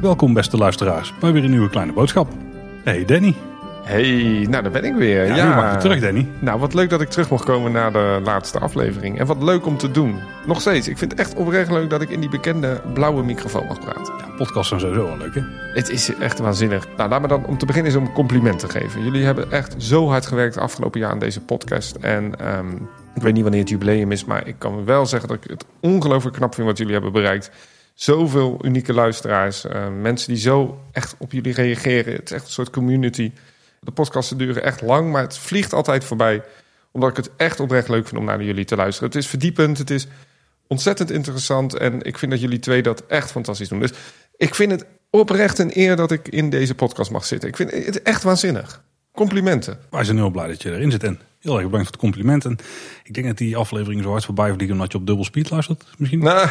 Welkom beste luisteraars bij weer een nieuwe kleine boodschap. Hey Danny. Hey, nou daar ben ik weer. Ja, Ja, mag je terug Danny. Nou, wat leuk dat ik terug mocht komen na de laatste aflevering. En wat leuk om te doen. Nog steeds, ik vind het echt oprecht leuk dat ik in die bekende blauwe microfoon mag praten. Ja, podcasts zijn sowieso wel leuk hè. Het is echt waanzinnig. Nou, laat me dan om te beginnen eens een compliment te geven. Jullie hebben echt zo hard gewerkt afgelopen jaar aan deze podcast. En ehm, ik weet niet wanneer het jubileum is, maar ik kan wel zeggen dat ik het ongelooflijk knap vind wat jullie hebben bereikt. Zoveel unieke luisteraars, eh, mensen die zo echt op jullie reageren. Het is echt een soort community. De podcasten duren echt lang, maar het vliegt altijd voorbij. Omdat ik het echt oprecht leuk vind om naar jullie te luisteren. Het is verdiepend, het is ontzettend interessant. En ik vind dat jullie twee dat echt fantastisch doen. Dus ik vind het oprecht een eer dat ik in deze podcast mag zitten. Ik vind het echt waanzinnig. Complimenten. Wij zijn heel blij dat je erin zit en heel erg bedankt voor het compliment. En ik denk dat die aflevering zo hard voorbij vliegen omdat je op dubbel speed luistert. Misschien Nou,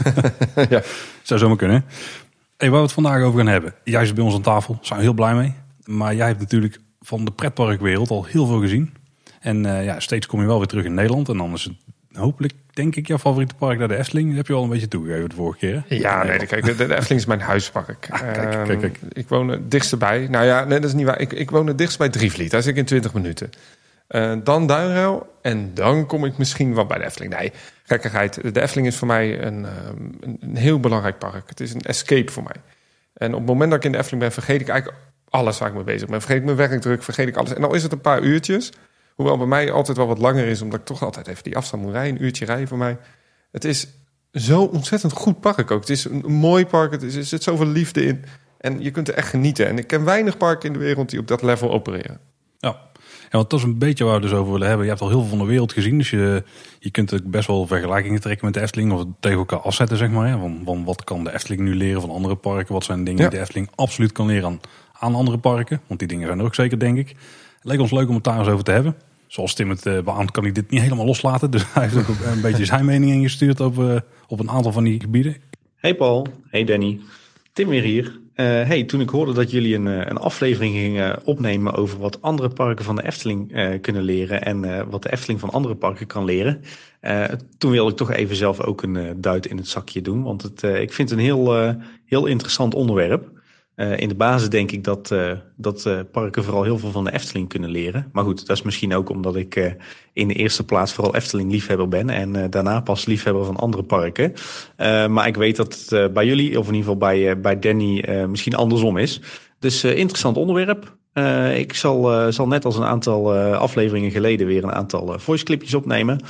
ja. zou zomaar kunnen. Hey, waar we het vandaag over gaan hebben. Jij zit bij ons aan tafel, zijn we heel blij mee. Maar jij hebt natuurlijk van de pretparkwereld al heel veel gezien. En eh, ja, steeds kom je wel weer terug in Nederland. En dan is het hopelijk, denk ik, jouw favoriete park naar de Efteling. Dat heb je al een beetje toegegeven de vorige keer. hè? Ja, nee, kijk, de, de Efteling is mijn huispark. Ah, kijk, Ehm, kijk. Ik woon het dichtst bij. Nou ja, nee, dat is niet waar. Ik, ik woon het dichtst bij Drievliet. Daar zit ik in 20 minuten. Eh, dan Duinruil en dan kom ik misschien wel bij de Efteling. Nee, gekkigheid. De Efteling is voor mij een, ehm, een, een heel belangrijk park. Het is een escape voor mij. En op het moment dat ik in de Efteling ben, vergeet ik eigenlijk alles waar ik mee bezig ben. Vergeet ik mijn werkdruk, vergeet ik alles. En al is het een paar uurtjes, hoewel bij mij altijd wel wat langer is, omdat ik toch altijd even die afstand moet rijden. Een uurtje rijden voor mij. Het is zo ontzettend goed park ook. Het is een, mooi park, het is, er zit zoveel liefde in. En je kunt er echt genieten. En ik ken weinig parken in de wereld die op dat level opereren. Ja. ja, want dat is een beetje waar we dus over willen hebben. Je hebt al heel veel van de wereld gezien. Dus je, je kunt ook best wel vergelijkingen trekken met de Efteling. Of tegen elkaar afzetten, zeg maar. Hè. Van, van wat kan de Efteling nu leren van andere parken? Wat zijn dingen Ja. die de Efteling absoluut kan leren aan, aan andere parken? Want die dingen zijn er ook zeker, denk ik. Het leek ons leuk om het daar eens over te hebben. Zoals Tim het uh, beaamt, kan hij dit niet helemaal loslaten. Dus hij heeft ook een beetje zijn mening ingestuurd op, eh, op een aantal van die gebieden. Hey Paul, hey Danny. Tim weer hier. Eh, hey, toen ik hoorde dat jullie een, eh, een aflevering gingen opnemen over wat andere parken van de Efteling eh, kunnen leren en eh, wat de Efteling van andere parken kan leren, eh, toen wilde ik toch even zelf ook een eh, duit in het zakje doen, want het, eh, ik vind het een heel, eh, heel interessant onderwerp. Eh, in de basis denk ik dat, eh, dat eh, parken vooral heel veel van de Efteling kunnen leren. Maar goed, dat is misschien ook omdat ik in de eerste plaats vooral Efteling-liefhebber ben. En daarna pas liefhebber van andere parken. Maar ik weet dat het bij jullie, of in ieder geval bij, bij Danny, misschien andersom is. Dus interessant onderwerp. Ik zal, zal net als een aantal afleveringen geleden weer een aantal uh, voice clipjes opnemen.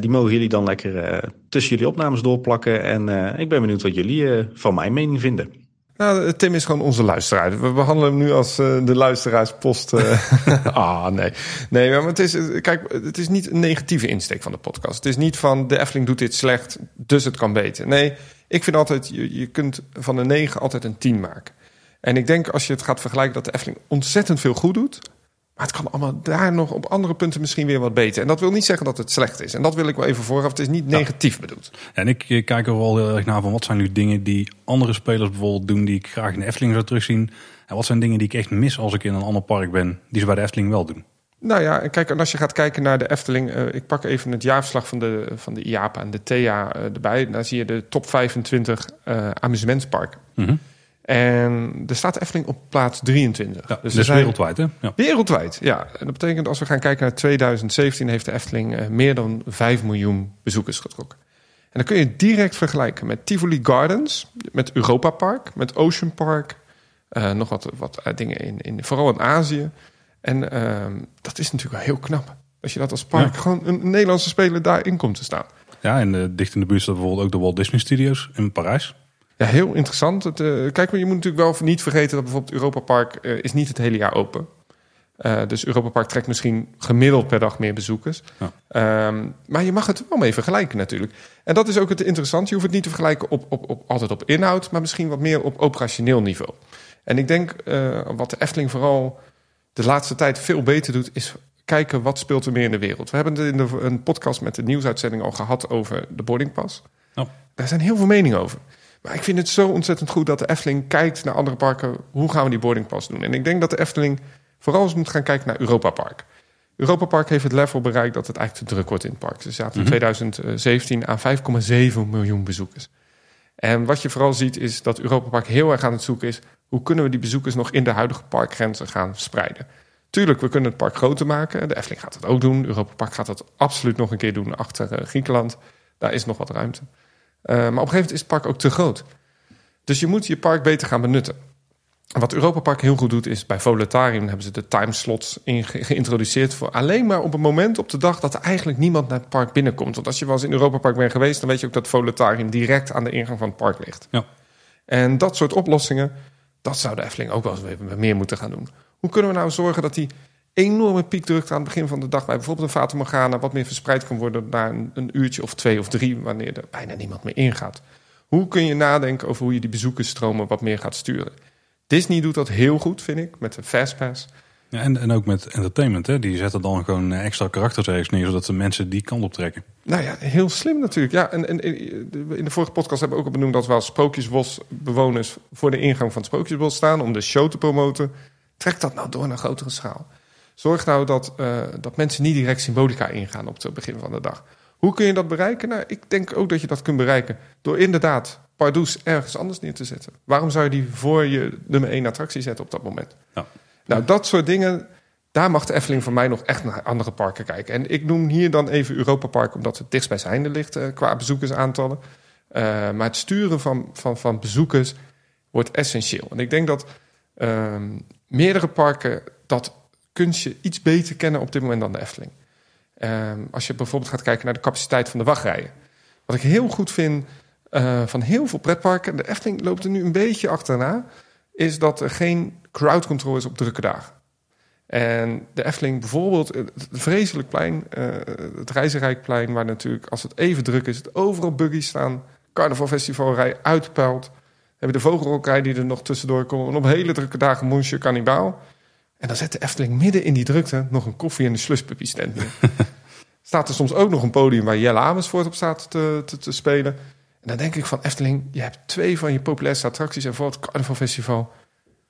Die mogen jullie dan lekker tussen jullie opnames doorplakken. En ik ben benieuwd wat jullie van mijn mening vinden. Nou, Tim is gewoon onze luisteraar. We behandelen hem nu als uh, de luisteraarspost. Uh. ah, nee. Nee, maar het is, kijk, het is niet een negatieve insteek van de podcast. Het is niet van de Efteling doet dit slecht, dus het kan beter. Nee, ik vind altijd, je, je kunt van een 9 altijd een 10 maken. En ik denk als je het gaat vergelijken dat de Efteling ontzettend veel goed doet. Maar het kan allemaal daar nog op andere punten misschien weer wat beter. En dat wil niet zeggen dat het slecht is. En dat wil ik wel even vooraf. Het is niet negatief ja. bedoeld. En ik kijk er wel heel erg naar van wat zijn nu dingen die andere spelers bijvoorbeeld doen die ik graag in de Efteling zou terugzien. En wat zijn dingen die ik echt mis als ik in een ander park ben, die ze bij de Efteling wel doen. Nou ja, kijk, en als je gaat kijken naar de Efteling, uh, ik pak even het jaarverslag van de, van de IAPA en de TEA uh, erbij. Daar zie je de top 25 uh, amusementsparken. Mm -hmm. En er staat Efteling op plaats 23. Ja, dus, dus zijn... wereldwijd, hè? Ja. Wereldwijd, ja. En dat betekent als we gaan kijken naar 2017... heeft de Efteling uh, meer dan 5 miljoen bezoekers getrokken. En dan kun je direct vergelijken met Tivoli Gardens... met Europa Park, met Ocean Park... Uh, nog wat, wat dingen in, in, vooral in Azië. En uh, dat is natuurlijk wel heel knap. Als je dat als park ja. gewoon een Nederlandse speler daarin komt te staan. Ja, en uh, dicht in de buurt staat bijvoorbeeld ook de Walt Disney Studios in Parijs. Ja, heel interessant. Het, uh, kijk, maar je moet natuurlijk wel niet vergeten dat bijvoorbeeld Europa Park uh, is niet het hele jaar open. Uh, dus Europa Park trekt misschien gemiddeld per dag meer bezoekers. Ja. Um, maar je mag het wel mee vergelijken natuurlijk. En dat is ook het interessant. Je hoeft het niet te vergelijken op, op, op, altijd op inhoud, maar misschien wat meer op operationeel niveau. En ik denk uh, wat de Efteling vooral de laatste tijd veel beter doet, is kijken wat speelt er meer in de wereld. We hebben het in de, een podcast met de nieuwsuitzending al gehad over de boardingpas. Oh. Daar zijn heel veel meningen over. Maar ik vind het zo ontzettend goed dat de Efteling kijkt naar andere parken. Hoe gaan we die boardingpas doen? En ik denk dat de Efteling vooral eens moet gaan kijken naar Europa Park. Europa Park heeft het level bereikt dat het eigenlijk te druk wordt in het park. Ze zaten in Mhm. 2017 aan 5,7 miljoen bezoekers. En wat je vooral ziet is dat Europa Park heel erg aan het zoeken is... hoe kunnen we die bezoekers nog in de huidige parkgrenzen gaan spreiden. Tuurlijk, we kunnen het park groter maken. De Efteling gaat dat ook doen. Europa Park gaat dat absoluut nog een keer doen achter eh, Griekenland. Daar is nog wat ruimte. Eh, maar op een gegeven moment is het park ook te groot. Dus je moet je park beter gaan benutten. Wat Europa Park heel goed doet is bij Voletarium hebben ze de timeslots in ge- geïntroduceerd voor alleen maar op een moment op de dag dat er eigenlijk niemand naar het park binnenkomt. Want als je wel eens in Europa Park bent geweest, dan weet je ook dat Voletarium direct aan de ingang van het park ligt. Ja. En dat soort oplossingen, dat zou de Efteling ook wel eens meer moeten gaan doen. Hoe kunnen we nou zorgen dat die enorme piekdrukte aan het begin van de dag bij bijvoorbeeld een Fata Morgana wat meer verspreid kan worden naar een, een uurtje of twee of drie wanneer er bijna niemand meer ingaat? Hoe kun je nadenken over hoe je die bezoekersstromen wat meer gaat sturen? Disney doet dat heel goed, vind ik, met de Fastpass. Ja, en, en ook met entertainment. Hè? Die zetten dan gewoon eh, extra karakters ergens neer, zodat de mensen die kant op trekken. Nou ja, heel slim natuurlijk. Ja, en, en in de vorige podcast hebben we ook al benoemd dat we als Sprookjesbosbewoners voor de ingang van het Sprookjesbos staan om de show te promoten. Trek dat nou door naar grotere schaal. Zorg nou dat, eh, dat mensen niet direct symbolica ingaan op het begin van de dag. Hoe kun je dat bereiken? Nou, ik denk ook dat je dat kunt bereiken door inderdaad Pardoes ergens anders neer te zetten. Waarom zou je die voor je nummer één attractie zetten op dat moment? Ja. Nou, dat soort dingen, daar mag de Efteling voor mij nog echt naar andere parken kijken. En ik noem hier dan even Europa Park, omdat het dichtstbijzijnde ligt eh, qua bezoekersaantallen. Eh, maar het sturen van, van, van bezoekers wordt essentieel. En ik denk dat ehm, meerdere parken dat kunstje iets beter kennen op dit moment dan de Efteling. Ehm, als je bijvoorbeeld gaat kijken naar de capaciteit van de wachtrijen. Wat ik heel goed vind eh, van heel veel pretparken, de Efteling loopt er nu een beetje achterna, is dat er geen crowd control is op drukke dagen. En de Efteling bijvoorbeeld, het vreselijk plein, eh, het Reizenrijkplein, waar natuurlijk als het even druk is, het overal buggies staan, carnavalfestivalrij uitpuilt. We hebben de vogelrokraй die er nog tussendoor komt. En op hele drukke dagen Monsieur Cannibal. En dan zet de Efteling midden in die drukte nog een koffie- en een slushpuppy stand neer. staat er soms ook nog een podium waar Jelle Amersfoort op staat te, te, te spelen. En dan denk ik van Efteling, je hebt twee van je populairste attracties en voor het carnavalfestival.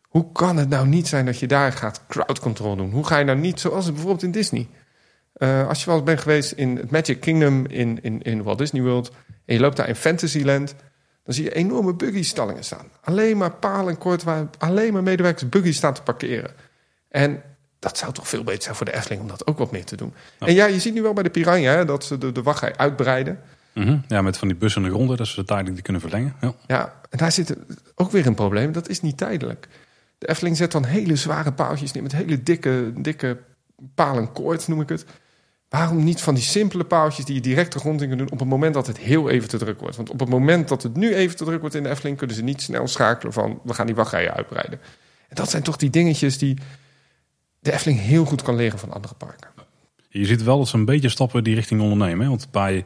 Hoe kan het nou niet zijn dat je daar gaat crowd control doen? Hoe ga je nou niet, zoals het bijvoorbeeld in Disney. Uh, als je wel eens bent geweest in het Magic Kingdom in, in, in Walt Disney World... en je loopt daar in Fantasyland... dan zie je enorme buggy-stallingen staan. Alleen maar palen kort waar alleen maar medewerkers buggy staan te parkeren. En dat zou toch veel beter zijn voor de Efteling om dat ook wat meer te doen. Ja. En ja, je ziet nu wel bij de Piranha hè, dat ze de, de wachtrij uitbreiden. Mhm. Ja, met van die bussen in de dat ze de tijdelijk die kunnen verlengen. Ja. Ja, en daar zit ook weer een probleem. Dat is niet tijdelijk. De Efteling zet dan hele zware paaltjes neer met hele dikke, dikke palen koord, noem ik het. Waarom niet van die simpele paaltjes die je direct de grond in kunt doen op het moment dat het heel even te druk wordt? Want op het moment dat het nu even te druk wordt in de Efteling, kunnen ze niet snel schakelen van we gaan die wachtrijen uitbreiden. En dat zijn toch die dingetjes die de Efteling heel goed kan leren van andere parken. Je ziet wel dat ze een beetje stappen die richting ondernemen. Hè? Want bij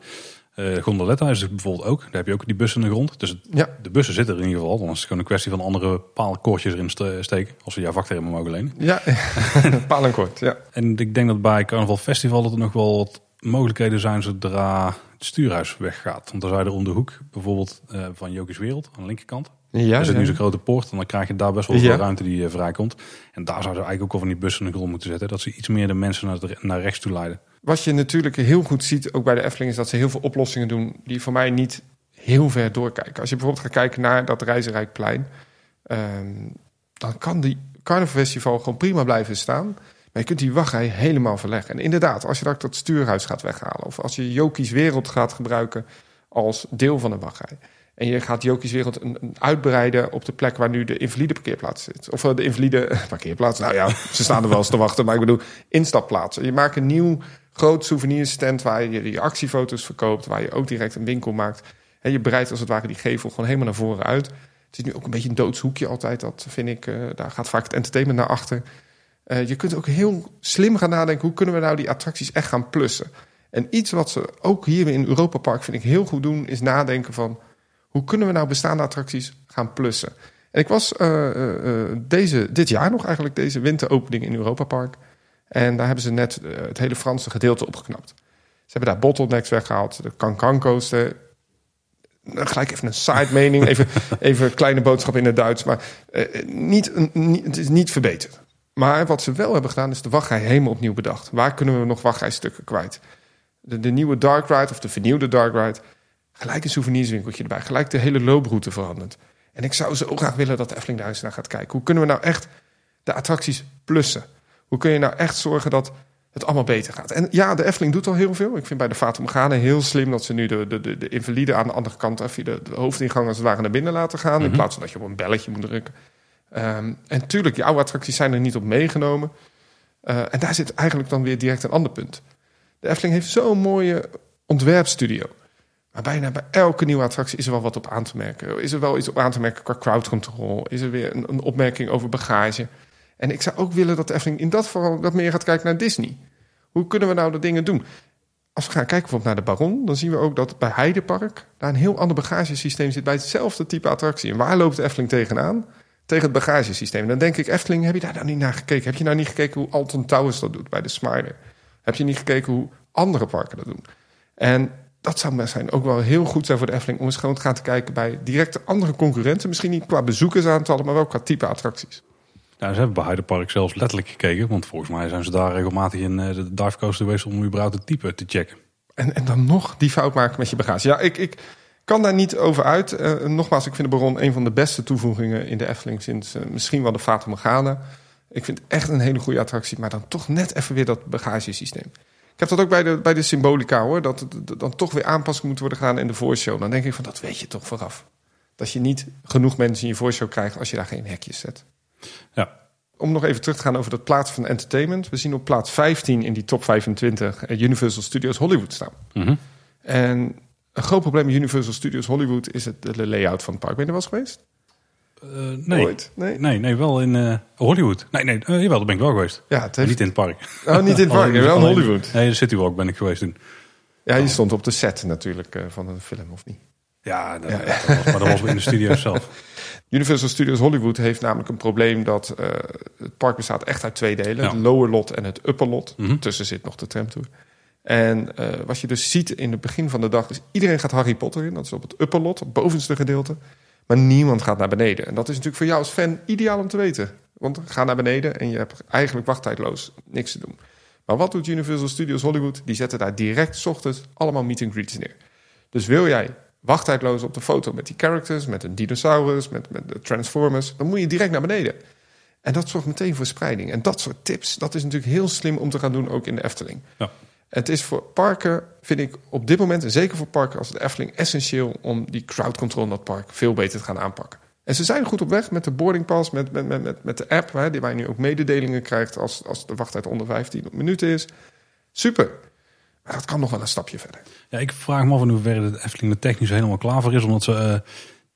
eh Gondoletta is het bijvoorbeeld ook. Daar heb je ook die bussen in de grond. Dus het- Ja, de bussen zitten er in ieder geval. Dan is het gewoon een kwestie van andere paalkoortjes erin ste- steken. Als we jouw vaktermen mogen lenen. ja. paal en koord. Ja. En ik denk dat bij Carnaval Festival dat er nog wel wat mogelijkheden zijn zodra het stuurhuis weggaat. Want dan zou je er om de hoek bijvoorbeeld eh, van Jokies Wereld aan de linkerkant. Ja, er zit ja. nu zo'n grote poort en dan krijg je daar best wel Ja. veel ruimte die eh, vrijkomt. En daar zouden ze eigenlijk ook al van die bussen in de grond moeten zetten. Dat ze iets meer de mensen naar, de- naar rechts toe leiden. Wat je natuurlijk heel goed ziet, ook bij de Efteling, is dat ze heel veel oplossingen doen die voor mij niet heel ver doorkijken. Als je bijvoorbeeld gaat kijken naar dat Reizenrijkplein, ehm, dan kan die carnavalfestival gewoon prima blijven staan. Maar je kunt die wachtrij helemaal verleggen. En inderdaad, als je dat, dat stuurhuis gaat weghalen, of als je Jokies Wereld gaat gebruiken als deel van een wachtrij. En je gaat Jokies Wereld uitbreiden op de plek waar nu de invalide parkeerplaats zit. Of eh, de invalide parkeerplaats. Nou ja, ze staan er wel eens te wachten, maar ik bedoel instapplaatsen. Je maakt een nieuw groot souvenirstand waar je je actiefoto's verkoopt, waar je ook direct een winkel maakt. En je breidt als het ware die gevel gewoon helemaal naar voren uit. Het is nu ook een beetje een doodshoekje altijd, dat vind ik. eh, daar gaat vaak het entertainment naar achter. Eh, je kunt ook heel slim gaan nadenken, hoe kunnen we nou die attracties echt gaan plussen? En iets wat ze ook hier in Europa Park vind ik heel goed doen, is nadenken van hoe kunnen we nou bestaande attracties gaan plussen? En ik was eh, eh, eh, deze, dit jaar nog eigenlijk deze winteropening in Europa Park. En daar hebben ze net het hele Franse gedeelte opgeknapt. Ze hebben daar bottlenecks weggehaald, de Cancan coaster. Nou, Gelijk even een side mening, even, even een kleine boodschap in het Duits. Maar niet, niet, het is niet verbeterd. Maar wat ze wel hebben gedaan is de wachtrij helemaal opnieuw bedacht. Waar kunnen we nog wachtrijstukken kwijt? De, de nieuwe Dark Ride of de vernieuwde Dark Ride. Gelijk een souvenirswinkeltje erbij. Gelijk de hele looproute veranderd. En ik zou zo graag willen dat de Efteling daar eens naar gaat kijken. Hoe kunnen we nou echt de attracties plussen? Hoe kun je nou echt zorgen dat het allemaal beter gaat? En ja, de Efteling doet al heel veel. Ik vind bij de Morgana heel slim dat ze nu de, de, de, de invalide aan de andere kant... via de, de hoofdingang als het ware naar binnen laten gaan. In Mhm. plaats van dat je op een belletje moet drukken. Ehm, en tuurlijk, die oude attracties zijn er niet op meegenomen. Eh, en daar zit eigenlijk dan weer direct een ander punt. De Efteling heeft zo'n mooie ontwerpstudio. Maar bijna bij elke nieuwe attractie is er wel wat op aan te merken. Is er wel iets op aan te merken qua crowd control? Is er weer een, opmerking over bagage? En ik zou ook willen dat de Efteling in dat geval wat meer gaat kijken naar Disney. Hoe kunnen we nou de dingen doen? Als we gaan kijken bijvoorbeeld naar de Baron, dan zien we ook dat bij Heidepark daar een heel ander bagagesysteem zit bij hetzelfde type attractie. En waar loopt de tegenaan? Tegen het bagagesysteem. Dan denk ik, Efteling, heb je daar nou niet naar gekeken? Heb je nou niet gekeken hoe Alton Towers dat doet bij de Smiler? Heb je niet gekeken hoe andere parken dat doen? En dat zou maar zijn ook wel heel goed zijn voor de Efteling om eens gewoon te gaan kijken bij directe andere concurrenten. Misschien niet qua bezoekersaantallen, maar wel qua type attracties. Nou, ze hebben bij Heide Park zelfs letterlijk gekeken. Want volgens mij zijn ze daar regelmatig in eh, de dive coaster geweest om überhaupt het type te checken. En, en dan nog die fout maken met je bagage. Ja, ik, ik kan daar niet over uit. Eh, nogmaals, ik vind de Baron een van de beste toevoegingen in de Efteling sinds eh, misschien wel de Fata Morgana. Ik vind het echt een hele goede attractie, maar dan toch net even weer dat bagagesysteem. Ik heb dat ook bij de, bij de Symbolica hoor, dat er dan toch weer aanpassingen moeten worden gedaan in de voorshow. Dan denk ik van, dat weet je toch vooraf. Dat je niet genoeg mensen in je voorshow krijgt als je daar geen hekjes zet. Ja, Om nog even terug te gaan over dat plaatsen van entertainment. We zien op plaats 15 in die top 25 eh, Universal Studios Hollywood staan. Mhm. En een groot probleem met Universal Studios Hollywood is het de layout van het park. Ben je er wel geweest? Eh, nee. Ooit? Nee? nee, nee, wel in eh, Hollywood. Nee, nee, eh, jawel, daar ben ik wel geweest. Ja, het heeft... Niet in het park. Oh, niet in het park, Alleen- wel in Hollywood. Nee, de City Walk ben ik geweest toen. Ja, je stond op de set natuurlijk van een film, of niet? Ja, dat, Ja. dat was, maar dat was in de studio zelf. Universal Studios Hollywood heeft namelijk een probleem dat het park bestaat echt uit twee delen. Ja. Het lower lot en het upper lot. Mhm. Tussen zit nog de tramtour. En wat je dus ziet in het begin van de dag is iedereen gaat Harry Potter in. Dat is op het upper lot, het bovenste gedeelte. Maar niemand gaat naar beneden. En dat is natuurlijk voor jou als fan ideaal om te weten. Want ga naar beneden en je hebt eigenlijk wachttijdloos niks te doen. Maar wat doet Universal Studios Hollywood? Die zetten daar direct ochtends allemaal meet and greets neer. Dus wil jij wachttijdloos op de foto met die characters, met een dinosaurus, met, met de Transformers, dan moet je direct naar beneden. En dat zorgt meteen voor spreiding. En dat soort tips, dat is natuurlijk heel slim om te gaan doen, ook in de Efteling. Ja. Het is voor parken, vind ik op dit moment, en zeker voor parken als de Efteling, essentieel om die crowd control in dat park veel beter te gaan aanpakken. En ze zijn goed op weg met de boarding pass, met, met, met, met, de app, hè, die je nu ook mededelingen krijgt als, als de wachttijd onder 15 minuten is. Super. Maar dat kan nog wel een stapje verder. Ja, ik vraag me af in hoeverre de Efteling er technisch helemaal klaar voor is. Omdat ze, eh,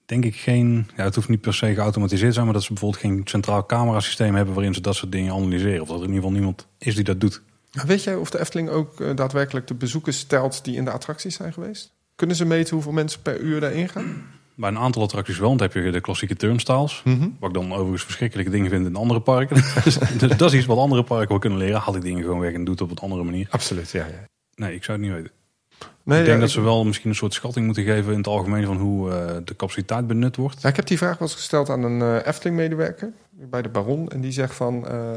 denk ik, geen... Ja, het hoeft niet per se geautomatiseerd te zijn... maar dat ze bijvoorbeeld geen centraal camerasysteem hebben... waarin ze dat soort dingen analyseren. Of dat er in ieder geval niemand is die dat doet. Maar Weet jij of de Efteling ook eh, daadwerkelijk de bezoekers telt die in de attracties zijn geweest? Kunnen ze meten hoeveel mensen per uur daarin gaan? Bij een aantal attracties wel. Want dan heb je de klassieke turnstiles. Mhm. Wat ik dan overigens verschrikkelijke dingen vind in andere parken. dus dat is iets wat andere parken wel kunnen leren. Haal ik dingen gewoon weg en doe het op een andere manier. Absoluut, ja. ja. Nee, ik zou het niet weten. Nee, ik denk ja, dat ze wel misschien een soort schatting moeten geven in het algemeen van hoe eh, de capaciteit benut wordt. Ja, ik heb die vraag wel eens gesteld aan een eh, Efteling-medewerker bij de Baron. En die zegt van, eh,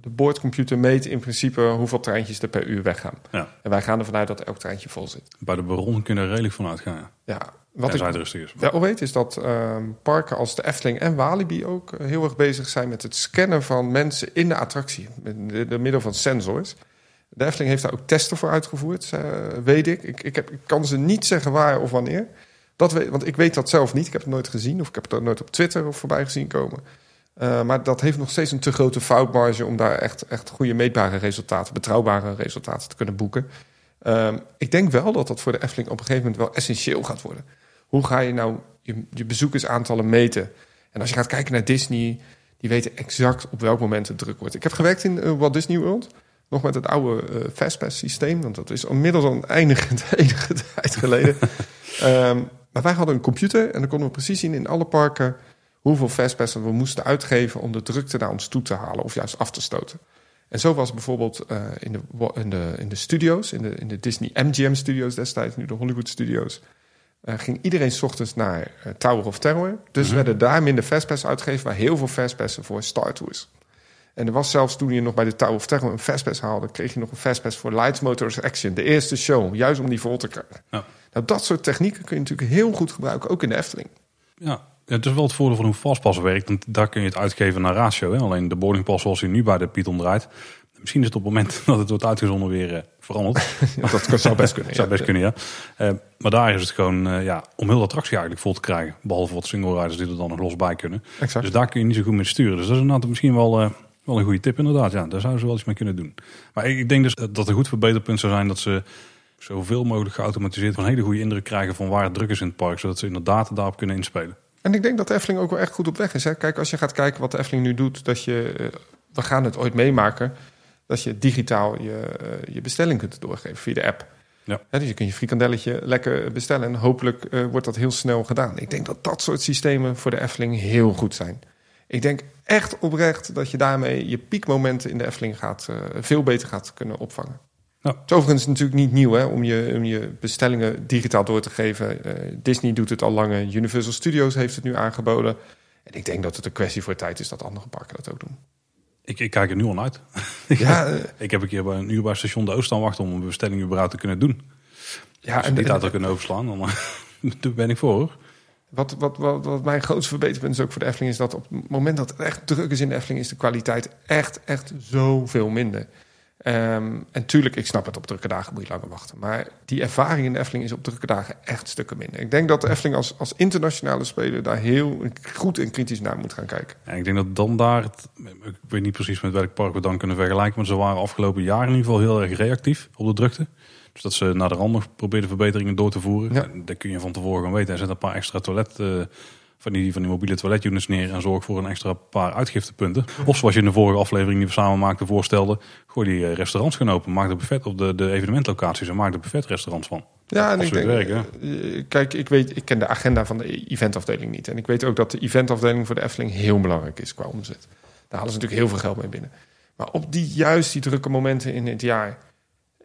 de boordcomputer meet in principe hoeveel treintjes er per uur weggaan. Ja. En wij gaan ervan uit dat elk treintje vol zit. Bij de Baron kunnen er redelijk van uitgaan. Ja. Wat ik rustig is. wel weet is dat ehm, parken als de Efteling en Walibi ook heel erg bezig zijn met het scannen van mensen in de attractie. Met de, de middel van sensors. De Efteling heeft daar ook testen voor uitgevoerd, eh, weet ik. Ik, ik, heb, ik kan ze niet zeggen waar of wanneer. Dat weet, want ik weet dat zelf niet. Ik heb het nooit gezien of ik heb het nooit op Twitter of voorbij gezien komen. Eh, maar dat heeft nog steeds een te grote foutmarge om daar echt, echt goede meetbare resultaten, betrouwbare resultaten te kunnen boeken. Ehm, ik denk wel dat dat voor de Efteling op een gegeven moment wel essentieel gaat worden. Hoe ga je nou je, je bezoekersaantallen meten? En als je gaat kijken naar Disney, die weten exact op welk moment het druk wordt. Ik heb gewerkt in eh, Walt Disney World, nog met het oude eh Fastpass systeem, want dat is inmiddels al een enige, enige tijd geleden. Ehm, maar wij hadden een computer en dan konden we precies zien in alle parken hoeveel Fastpassen we moesten uitgeven om de drukte naar ons toe te halen of juist af te stoten. En zo was bijvoorbeeld eh, in, de, in, de, in de studio's, in de, in de Disney MGM studios destijds, nu de Hollywood studios, eh, ging iedereen 's ochtends naar eh, Tower of Terror. Dus Mhm. werden daar minder fastpass uitgegeven, maar heel veel fastpassen voor Star Tours. En er was zelfs toen je nog bij de Tower of Terror een Fastpass haalde... kreeg je nog een Fastpass voor Lights Motors Action. De eerste show, juist om die vol te krijgen. Ja. Nou, dat soort technieken kun je natuurlijk heel goed gebruiken, ook in de Efteling. Ja, het is wel het voordeel van hoe Fastpass werkt. Want daar kun je het uitgeven naar ratio. Hè? Alleen de boardingpass zoals hij nu bij de Python draait. Misschien is het op het moment dat het wordt uitgezonden weer eh, veranderd. dat zou best kunnen. Zou best kunnen, ja. Eh, maar daar is het gewoon eh, ja, om heel de attractie eigenlijk vol te krijgen. Behalve wat single riders die er dan nog los bij kunnen. Exact. Dus daar kun je niet zo goed mee sturen. Dus dat is inderdaad misschien wel, wel een goede tip inderdaad. Ja, daar zouden ze wel iets mee kunnen doen. Maar ik, denk dus dat een goed verbeterpunt zou zijn dat ze zoveel mogelijk geautomatiseerd van een hele goede indruk krijgen van waar het druk is in het park. Zodat ze inderdaad daarop kunnen inspelen. En ik denk dat de Efteling ook wel echt goed op weg is. Hè? Kijk, als je gaat kijken wat de Efteling nu doet, dat je, eh, we gaan het ooit meemaken, dat je digitaal je, eh, je bestelling kunt doorgeven via de app. Ja. Dus je kunt je frikandelletje lekker bestellen en hopelijk eh, wordt dat heel snel gedaan. Ik denk dat dat soort systemen voor de Efteling heel goed zijn. Ik denk echt oprecht dat je daarmee je piekmomenten in de Efteling gaat, eh, veel beter gaat kunnen opvangen. Ja. Het is overigens natuurlijk niet nieuw hè, om, je, om je bestellingen digitaal door te geven. Eh, Disney doet het al langer, Universal Studios heeft het nu aangeboden. En ik denk dat het een kwestie voor tijd is dat andere parken dat ook doen. Ik, ik kijk er nu al uit. Ja, eh, Ik heb een keer bij een uur bij station de Oost staan wachten om een bestelling überhaupt te kunnen doen. ja en, die tijd kunnen overslaan, dan daar ben ik voor. Wat, wat, wat, wat mijn grootste verbeterpunt is ook voor de Efteling... is dat op het moment dat het echt druk is in de Efteling... is de kwaliteit echt, echt zoveel minder. Ehm, en tuurlijk, ik snap het, op drukke dagen moet je langer wachten. Maar die ervaring in de Efteling is op drukke dagen echt stukken minder. Ik denk dat de Efteling als, als internationale speler... daar heel goed en kritisch naar moet gaan kijken. Ik denk dat dan daar, ik weet niet precies met welk park we dan kunnen vergelijken, maar ze waren afgelopen jaar in ieder geval heel erg reactief op de drukte. Dus dat ze naar de rand nog probeerden verbeteringen door te voeren. Ja. En Dat kun je van tevoren gewoon weten. Er zet een paar extra toilet, eh, van, die, van die mobiele toiletunits neer en zorg voor een extra paar uitgiftepunten. Of zoals je in de vorige aflevering die we samen maakten voorstelde, gooi die eh, restaurants gaan open. Maak de buffet op de, de evenementlocaties en maak de buffetrestaurants van. Ja, en ik denk, werken. eh, kijk, ik weet, ik ken de agenda van de eventafdeling niet. En ik weet ook dat de eventafdeling voor de Efteling heel belangrijk is qua omzet. Daar halen ze natuurlijk heel veel geld mee binnen. Maar op die juist die drukke momenten in het jaar.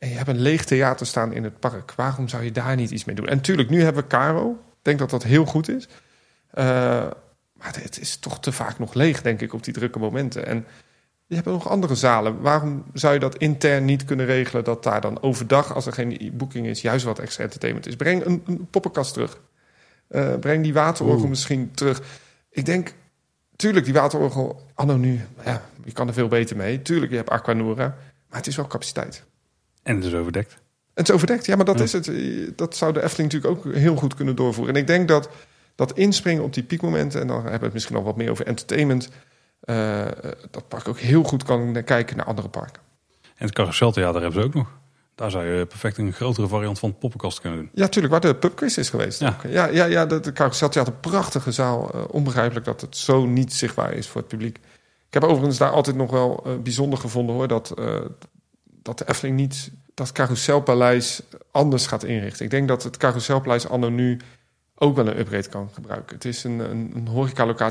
En je hebt een leeg theater staan in het park. Waarom zou je daar niet iets mee doen? En natuurlijk, nu hebben we Caro. Ik denk dat dat heel goed is. Eh, maar het is toch te vaak nog leeg, denk ik, op die drukke momenten. En je hebt nog andere zalen. Waarom zou je dat intern niet kunnen regelen... dat daar dan overdag, als er geen boeking is... juist wat extra entertainment is? Breng een, een poppenkast terug. Eh, breng die waterorgel misschien terug. Ik denk, tuurlijk, die waterorgel... anno nu, ja, je kan er veel beter mee. Tuurlijk, je hebt Aquanura. Maar het is wel capaciteit. En het is overdekt. Het is overdekt, ja, maar dat Ja. is het. Dat zou de Efteling natuurlijk ook heel goed kunnen doorvoeren. En ik denk dat dat inspringen op die piekmomenten... en dan hebben we het misschien al wat meer over entertainment... eh, dat park ook heel goed kan kijken naar andere parken. En het carouseltheater hebben ze ook nog. Daar zou je perfect een grotere variant van poppenkast kunnen doen. Ja, tuurlijk, waar de pubquiz is geweest. Ja. ook. ja, ja, ja de, de Carouseltheater, prachtige zaal. Eh, onbegrijpelijk dat het zo niet zichtbaar is voor het publiek. Ik heb overigens daar altijd nog wel eh, bijzonder gevonden hoor... Dat, dat de Efteling niet dat Carouselpaleis anders gaat inrichten. Ik denk dat het Carouselpaleis anno nu ook wel een upgrade kan gebruiken. Het is een, een, een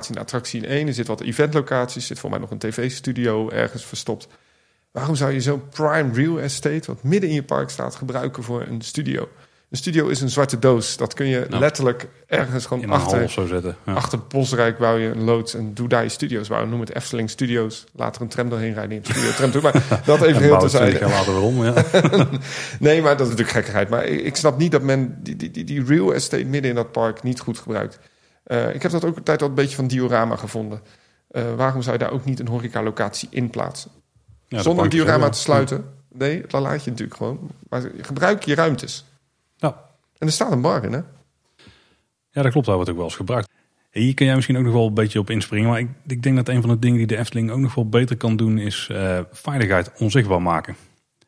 een attractie in één. Er zit wat eventlocaties, zit voor mij nog een tv-studio ergens verstopt. Waarom zou je zo'n prime real estate, wat midden in je park staat, gebruiken voor een studio? Een studio is een zwarte doos. Dat kun je Nou, letterlijk ergens gewoon een achter, of zo zetten. Ja. achter Bosrijk bouw je een loods en doe daar je studio's bouwen. Noem het Efteling Studios. Later een tram doorheen rijden in het studio tram toe. Maar dat even En heel bouw te het 20 zijn. jaar later weer om. Ja. Nee, maar dat is natuurlijk gekkigheid. Maar ik snap niet dat men die, die, die, die real estate midden in dat park niet goed gebruikt. Eh, ik heb dat ook een tijd al een beetje van diorama gevonden. Eh, waarom zou je daar ook niet een horecalocatie in plaatsen? Ja, de Zonder een parkjes diorama te sluiten. Nee, dat laat je natuurlijk gewoon. Maar gebruik je ruimtes. Ja. En er staat een bar in, hè? Ja, dat klopt. Daar wordt ook wel eens gebruikt. Hier kun jij misschien ook nog wel een beetje op inspringen. Maar ik, ik denk dat een van de dingen die de Efteling ook nog wel beter kan doen... is eh, veiligheid onzichtbaar maken.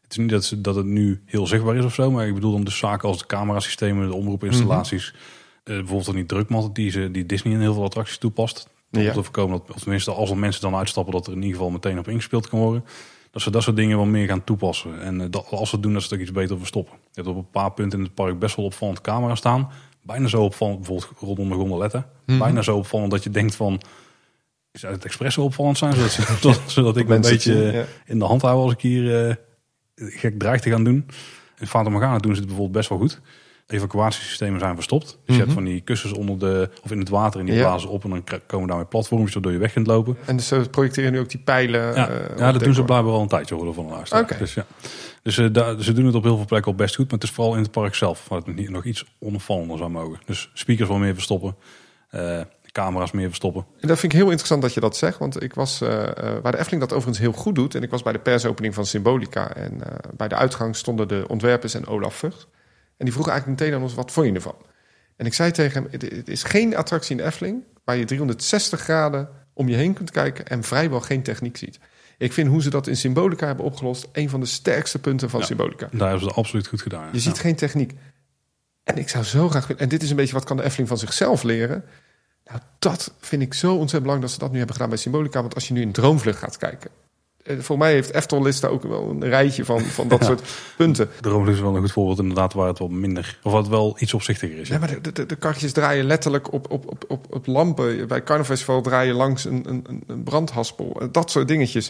Het is niet dat, ze, dat het nu heel zichtbaar is of zo. Maar ik bedoel dan de zaken als de camerasystemen, de omroepinstallaties. eh, bijvoorbeeld dan die drukmat die, ze, die Disney in heel veel attracties toepast. Om Ja. te voorkomen dat, of tenminste als er mensen dan uitstappen... dat er in ieder geval meteen op ingespeeld kan worden. Dat ze dat soort dingen wel meer gaan toepassen. En eh, dat, als ze het doen, dat ze het ook iets beter verstoppen. Je hebt op een paar punten in het park best wel opvallend camera staan. Bijna zo opvallend, bijvoorbeeld rondom de gondoletten. Mhm. Bijna zo opvallend dat je denkt van... Zou het expres zo opvallend zijn? Zodat, ze- zodat, zodat ik me een beetje ja. in de hand hou als ik hier eh, gek dreig te gaan doen. In Fata Morgana doen ze het bijvoorbeeld best wel goed. Evacuatiesystemen zijn verstopt. Dus je hebt Mhm. van die kussens onder de, of in het water en die Ja. blazen op en dan komen daarmee platforms waardoor je weg kunt lopen. En dus ze projecteren nu ook die pijlen. Ja, eh, ja dat doen ze decor. blijkbaar al een tijdje horen van de luisteraar. Oké. Dus, ja. dus eh, daar- ze doen het op heel veel plekken al best goed, maar het is vooral in het park zelf waar het niet- nog iets onopvallender zou mogen. Dus speakers wel meer verstoppen, eh, camera's meer verstoppen. En dat vind ik heel interessant dat je dat zegt. Want ik was, eh, eh, waar de Efteling dat overigens heel goed doet. En ik was bij de persopening van Symbolica. En eh, bij de uitgang stonden de ontwerpers en Olaf Vught. En die vroegen eigenlijk meteen aan ons, wat vond je ervan? En ik zei tegen hem, het, is geen attractie in de Efteling... waar je 360 graden om je heen kunt kijken... en vrijwel geen techniek ziet. Ik vind hoe ze dat in Symbolica hebben opgelost... een van de sterkste punten van Ja. Symbolica. Daar hebben ze absoluut goed gedaan. Je ziet geen techniek. En ik zou zo graag willen... En dit is een beetje wat kan de Efteling van zichzelf leren. Nou, dat vind ik zo ontzettend belangrijk dat ze dat nu hebben gedaan bij Symbolica. Want als je nu in Droomvlucht gaat kijken... eh, Voor mij heeft Eftel List daar ook wel een rijtje van, van dat Ja. soort punten. Romulus is wel een goed voorbeeld inderdaad waar het wat minder, of wat wel iets opzichtiger is. Ja, maar de, de- karretjes draaien letterlijk op, op, op, op, op lampen. Bij Carnaval draaien langs een, een, een brandhaspel. Eh, Dat soort dingetjes.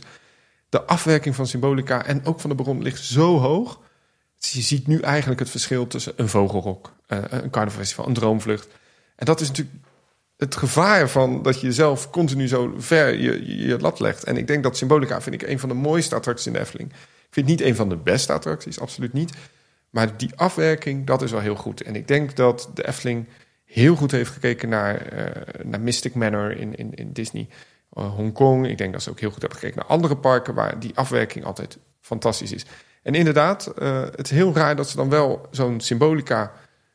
De afwerking van Symbolica en ook van de bron ligt zo hoog. Dus je ziet nu eigenlijk het verschil tussen een vogelrok, eh, een carnavalfestival, een droomvlucht. En dat is natuurlijk het gevaar van dat je jezelf continu zo ver je, je, lat legt. En ik denk dat Symbolica vind ik een van de mooiste attracties in de Efteling. Ik vind het niet een van de beste attracties, absoluut niet. Maar die afwerking, dat is wel heel goed. En ik denk dat de Efteling heel goed heeft gekeken naar, eh, naar Mystic Manor in, in, in Disney. Uh, Hongkong. Ik denk dat ze ook heel goed hebben gekeken naar andere parken waar die afwerking altijd fantastisch is. En inderdaad, eh, het is heel raar dat ze dan wel zo'n symbolica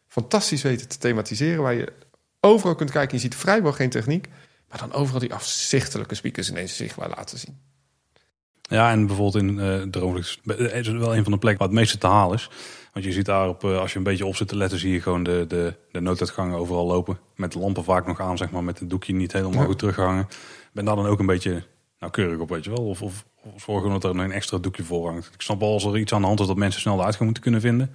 fantastisch weten te thematiseren. Waar je overal kunt kijken, je ziet vrijwel geen techniek. Maar dan overal die afzichtelijke speakers ineens zichtbaar laten zien. Ja, en bijvoorbeeld in eh Droomvlucht is wel een van de plekken waar het meeste te halen is. Want je ziet daarop, eh, als je een beetje op zit te letten, zie je gewoon de, de, de nooduitgangen overal lopen. Met de lampen vaak nog aan, zeg maar, met het doekje niet helemaal Ja. goed teruggehangen. Ben daar dan ook een beetje nauwkeurig op, weet je wel. Of, of, of zorgen dat er nog een extra doekje voor hangt. Ik snap wel als er iets aan de hand is dat mensen snel de uitgang moeten kunnen vinden.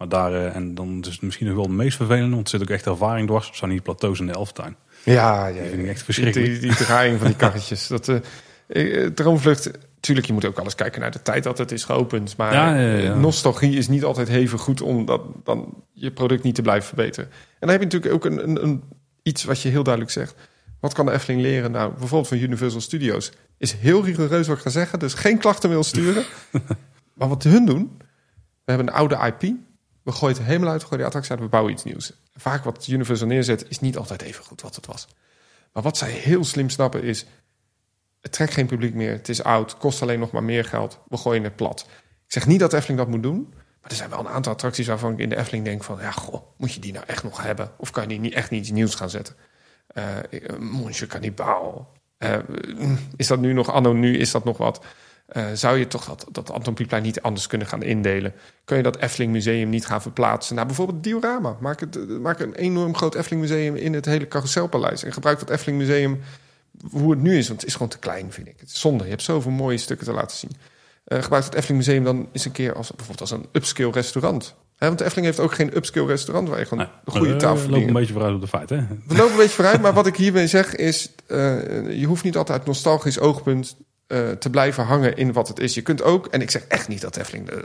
Maar daar, eh, en dan is het misschien nog wel het meest vervelende, want er zit ook echt ervaring dwars. Zijn die plateaus in de Elftuin. Ja, ja, Die vind ik echt Die, verschrikkelijk. die, die draaiing van die karretjes. Dat, eh, Droomvlucht, tuurlijk, je moet ook alles kijken naar de tijd dat het is geopend. Maar Ja, ja, ja. nostalgie is niet altijd even goed om dat, dan je product niet te blijven verbeteren. En dan heb je natuurlijk ook een, een, een, iets wat je heel duidelijk zegt. Wat kan de Efteling leren? Nou, bijvoorbeeld van Universal Studios. Is heel rigoureus wat ik ga zeggen. Dus geen klachten wil sturen. maar wat hun doen... We hebben een oude IP. We gooien het helemaal uit, we gooien de attractie uit, we bouwen iets nieuws. Vaak wat Universal neerzet is niet altijd even goed wat het was. Maar wat zij heel slim snappen is... het trekt geen publiek meer, het is oud, kost alleen nog maar meer geld. We gooien het plat. Ik zeg niet dat Efteling dat moet doen... maar er zijn wel een aantal attracties waarvan ik in de Efteling denk van... ja, goh, moet je die nou echt nog hebben? Of kan je die niet echt niet iets nieuws gaan zetten? Eh uh, Monsieur Cannibal. Eh, is dat nu nog anno nu? Is dat nog wat? Uh, zou je toch dat, dat Anton Pieckplein niet anders kunnen gaan indelen? Kun je dat Efteling Museum niet gaan verplaatsen? Nou, bijvoorbeeld het diorama. Maak, het, maak een enorm groot Efteling Museum in het hele Carouselpaleis. En gebruik dat Efteling Museum hoe het nu is. Want het is gewoon te klein, vind ik. Het is zonde. Je hebt zoveel mooie stukken te laten zien. Uh, gebruik het Efteling Museum dan eens een keer als, bijvoorbeeld als een upscale restaurant. He, want de Efteling heeft ook geen upscale restaurant waar je gewoon nee, een goede tafel We lopen een beetje vooruit op de feiten. Hè? We lopen een beetje vooruit, maar wat ik hiermee zeg is... Uh, je hoeft niet altijd uit nostalgisch oogpunt uh, te blijven hangen in wat het is. Je kunt ook, en ik zeg echt niet dat Efteling uh,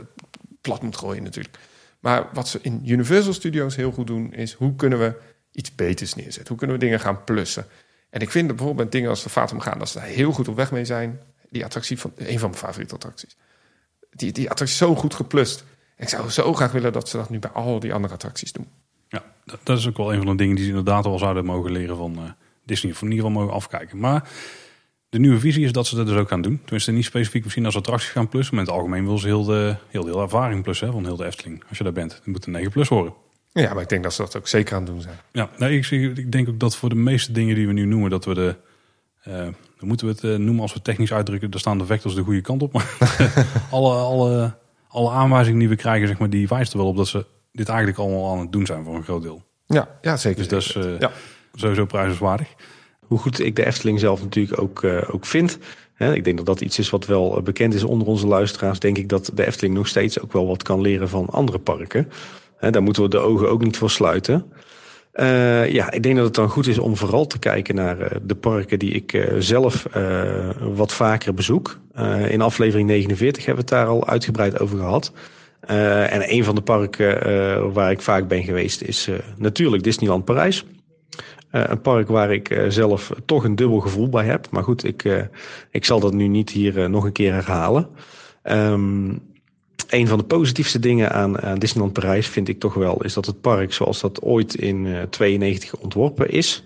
plat moet gooien natuurlijk. Maar wat ze in Universal Studios heel goed doen, is hoe kunnen we iets beters neerzetten? Hoe kunnen we dingen gaan plussen? En ik vind bijvoorbeeld dingen als de Fatum gaan, dat ze daar heel goed op weg mee zijn. Die attractie van een van mijn favoriete attracties. Die, die attractie zo goed geplust. Ik zou zo graag willen dat ze dat nu bij al die andere attracties doen. Ja, dat, dat is ook wel een van de dingen die ze inderdaad wel zouden mogen leren van uh, Disney. Of in ieder geval mogen afkijken. Maar de nieuwe visie is dat ze dat dus ook gaan doen. Tenminste, niet specifiek misschien als attracties gaan plussen. Maar in het algemeen wil ze heel de, heel de, heel de ervaring plussen hè, van heel de Efteling. Als je daar bent, dan moet een 9 plus horen. Ja, maar ik denk dat ze dat ook zeker aan het doen zijn. Ja, nee, ik, ik denk ook dat voor de meeste dingen die we nu noemen, dat we de... Uh, dan moeten we het uh, noemen als we technisch uitdrukken. Daar staan de vectors de goede kant op. Maar alle, alle, alle aanwijzingen die we krijgen, zeg maar, die wijst er wel op dat ze dit eigenlijk allemaal aan het doen zijn voor een groot deel. Ja, ja zeker. Dus dat is uh, ja. sowieso prijzenswaardig. Hoe goed ik de Efteling zelf natuurlijk ook, uh, ook vind. Ik denk dat dat iets is wat wel bekend is onder onze luisteraars. Denk ik dat de Efteling nog steeds ook wel wat kan leren van andere parken. Daar moeten we de ogen ook niet voor sluiten. Uh, ja, ik denk dat het dan goed is om vooral te kijken naar de parken die ik zelf wat vaker bezoek. in aflevering 49 hebben we het daar al uitgebreid over gehad. En een van de parken waar ik vaak ben geweest is natuurlijk Disneyland Parijs. Een park waar ik zelf toch een dubbel gevoel bij heb. Maar goed, ik, ik zal dat nu niet hier nog een keer herhalen. Um, een van de positiefste dingen aan, Disneyland Parijs vind ik toch wel... is dat het park zoals dat ooit in 92 ontworpen is...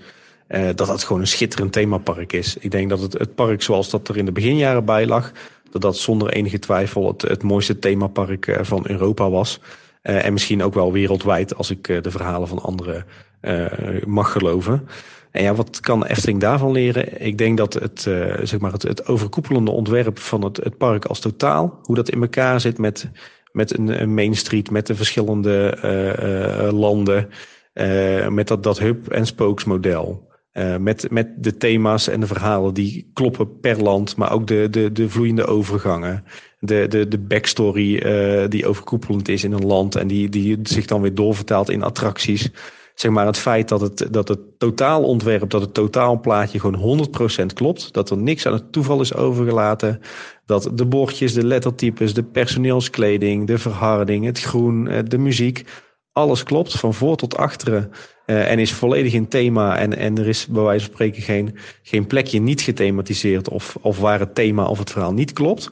dat dat gewoon een schitterend themapark is. Ik denk dat het, het park zoals dat er in de beginjaren bij lag dat dat zonder enige twijfel het, het mooiste themapark eh, van Europa was. En misschien ook wel wereldwijd, als ik de verhalen van anderen uh, mag geloven. En ja, wat kan Efteling daarvan leren? Ik denk dat het, zeg maar het, het, overkoepelende ontwerp van het, het park als totaal, hoe dat in elkaar zit met, met een, een Main Street, met de verschillende landen, met dat, dat hub- en spokesmodel. Uh, met, met de thema's en de verhalen die kloppen per land, maar ook de, de, de vloeiende overgangen. De, de, de backstory uh, die overkoepelend is in een land en die, die zich dan weer doorvertaalt in attracties. Zeg maar het feit dat het, dat het totaalontwerp, dat het totaalplaatje gewoon 100% klopt. Dat er niks aan het toeval is overgelaten. Dat de bordjes, de lettertypes, de personeelskleding, de verharding, het groen, eh, de muziek alles klopt, van voor tot achteren. Uh, en is volledig in thema. En, en er is bij wijze van spreken geen, geen plekje niet gethematiseerd. Of, of waar het thema of het verhaal niet klopt.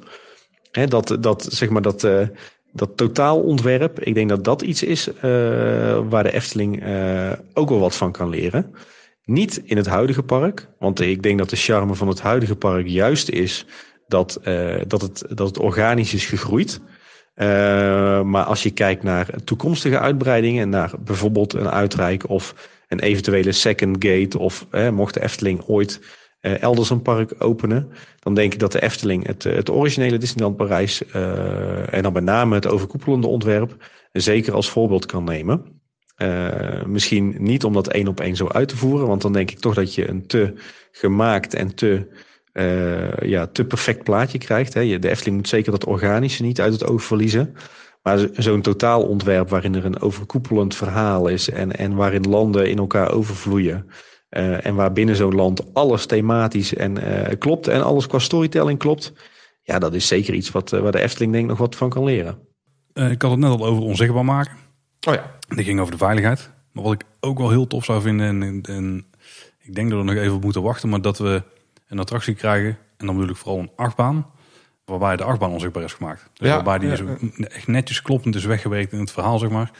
Hè, dat, dat, zeg maar dat, uh, dat totaalontwerp, ik denk dat dat iets is uh, waar de Efteling ook wel wat van kan leren. Niet in het huidige park. Want ik denk dat de charme van het huidige park juist is dat, dat, het, dat het organisch is gegroeid. Maar als je kijkt naar toekomstige uitbreidingen, naar bijvoorbeeld een uitrijk of een eventuele second gate, of eh, mocht de Efteling ooit uh, elders een park openen, dan denk ik dat de Efteling het, het originele Disneyland Parijs uh, en dan met name het overkoepelende ontwerp zeker als voorbeeld kan nemen. misschien niet om dat één op één zo uit te voeren, want dan denk ik toch dat je een te gemaakt en te ja, te perfect plaatje krijgt. Hè. De Efteling moet zeker dat organische niet uit het oog verliezen. Maar zo'n totaalontwerp waarin er een overkoepelend verhaal is en, en waarin landen in elkaar overvloeien. Uh, en waar binnen zo'n land alles thematisch en uh, klopt en alles qua storytelling klopt. Ja, dat is zeker iets wat, waar de Efteling denk ik nog wat van kan leren. ik had het net al over onzichtbaar maken. Oh ja. Die ging over de veiligheid. Maar wat ik ook wel heel tof zou vinden, en, en ik denk dat we nog even op moeten wachten, maar dat we een attractie krijgen. En dan bedoel ik vooral een achtbaan. Waarbij de achtbaan onzichtbaar is gemaakt. Dus ja, waarbij die ja, echt netjes kloppend is weggewerkt in het verhaal, zeg maar.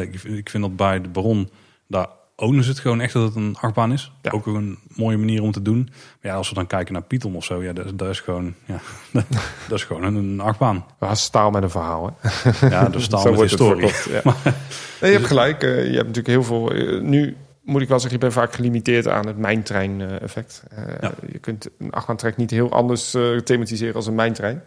Ik, ik, vind dat bij de Baron, daar ownen ze het gewoon echt dat het een achtbaan is. Ja. Ook een mooie manier om te doen. Maar ja, als we dan kijken naar Python of zo, ja, dat, dat is gewoon, ja, dat is gewoon een, een achtbaan. Ja, staal met een verhaal, hè? Ja, de staal met historie. Ja. nee, je hebt gelijk. Uh, je hebt natuurlijk heel veel... Uh, nu moet ik wel zeggen, je bent vaak gelimiteerd aan het mijntrein-effect. Uh, Je kunt een achtbaantrek niet heel anders uh, thematiseren als een mijntrein.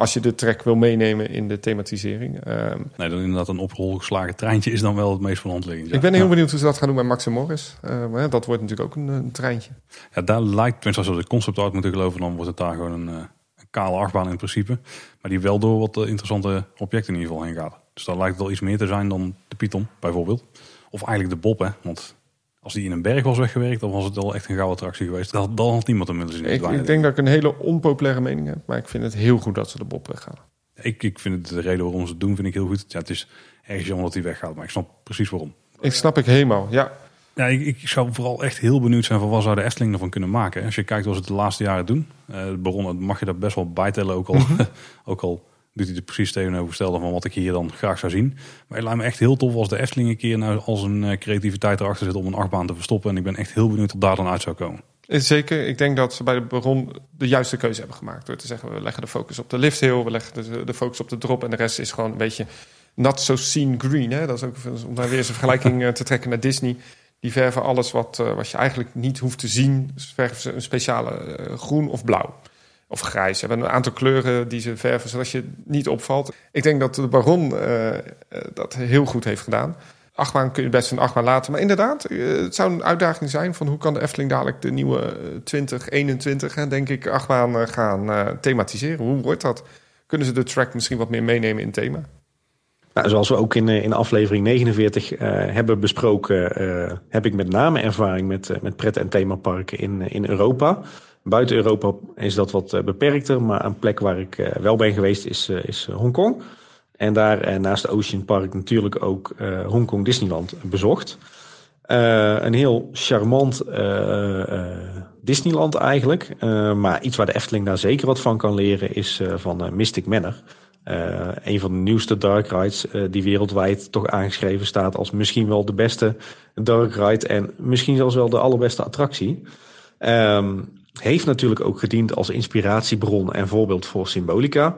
Als je de trek wil meenemen in de thematisering. Uh, nee, dan inderdaad een opgeslagen treintje is dan wel het meest van hand liggend. Ik ben heel benieuwd hoe ze dat gaan doen met Max en Morris. Uh, maar dat wordt natuurlijk ook een, een, treintje. Ja, daar lijkt, tenminste als we de concept art moeten geloven, dan wordt het daar gewoon een, een kale achtbaan in principe. Maar die wel door wat interessante objecten in ieder geval heen gaat. Dus daar lijkt het wel iets meer te zijn dan de Python bijvoorbeeld. Of eigenlijk de Bob, hè. Want als die in een berg was weggewerkt, dan was het wel echt een gouden attractie geweest. Dan, dan had niemand hem willen zien. Ik, ik denk dat ik een hele onpopulaire mening heb, maar ik vind het heel goed dat ze de Bob weggaan. Ik, ik vind het de reden waarom ze het doen, vind ik heel goed. Ja, het is ergens jammer dat hij weggaat, maar ik snap precies waarom. Ik snap ik helemaal, ja. Ja, ik, ik, zou vooral echt heel benieuwd zijn van wat zou de Efteling ervan kunnen maken. Als je kijkt wat ze de laatste jaren doen, uh, Baron, mag je dat best wel bijtellen. Ook al, mhm. ook al doet hij er precies tegenovergestelde van wat ik hier dan graag zou zien. Maar het lijkt me echt heel tof als de Efteling een keer nou als een uh, creativiteit erachter zit om een achtbaan te verstoppen. En ik ben echt heel benieuwd wat daar dan uit zou komen. Zeker, ik denk dat ze bij de Baron de juiste keuze hebben gemaakt. Door te zeggen, we leggen de focus op de lift hill, we leggen de, focus op de drop. En de rest is gewoon een beetje not so seen green. Hè? Dat is ook om daar weer eens een vergelijking eh, te trekken met Disney. Die verven alles wat, uh, wat je eigenlijk niet hoeft te zien. Verven ze een speciale groen of blauw of grijs. Ze hebben een aantal kleuren die ze verven, zodat je niet opvalt. Ik denk dat de Baron uh, dat heel goed heeft gedaan. Achtbaan kun je best een achtbaan laten. Maar inderdaad, uh, het zou een uitdaging zijn van hoe kan de Efteling dadelijk de nieuwe 2021, hè, denk ik, achtbaan gaan thematiseren. Hoe wordt dat? Kunnen ze de track misschien wat meer meenemen in thema? Nou, zoals we ook in, in aflevering 49 hebben besproken, heb ik met name ervaring met, met pret- en themaparken in, in Europa. Buiten Europa is dat wat eh, beperkter, maar een plek waar ik eh, wel ben geweest is, eh, is Hongkong. En daar naast Ocean Park natuurlijk ook Hongkong Disneyland bezocht. Een heel charmant Disneyland eigenlijk. maar iets waar de Efteling daar zeker wat van kan leren is van Mystic Manor. een van de nieuwste dark rides die wereldwijd toch aangeschreven staat als misschien wel de beste dark ride en misschien zelfs wel de allerbeste attractie. Um, heeft natuurlijk ook gediend als inspiratiebron en voorbeeld voor Symbolica.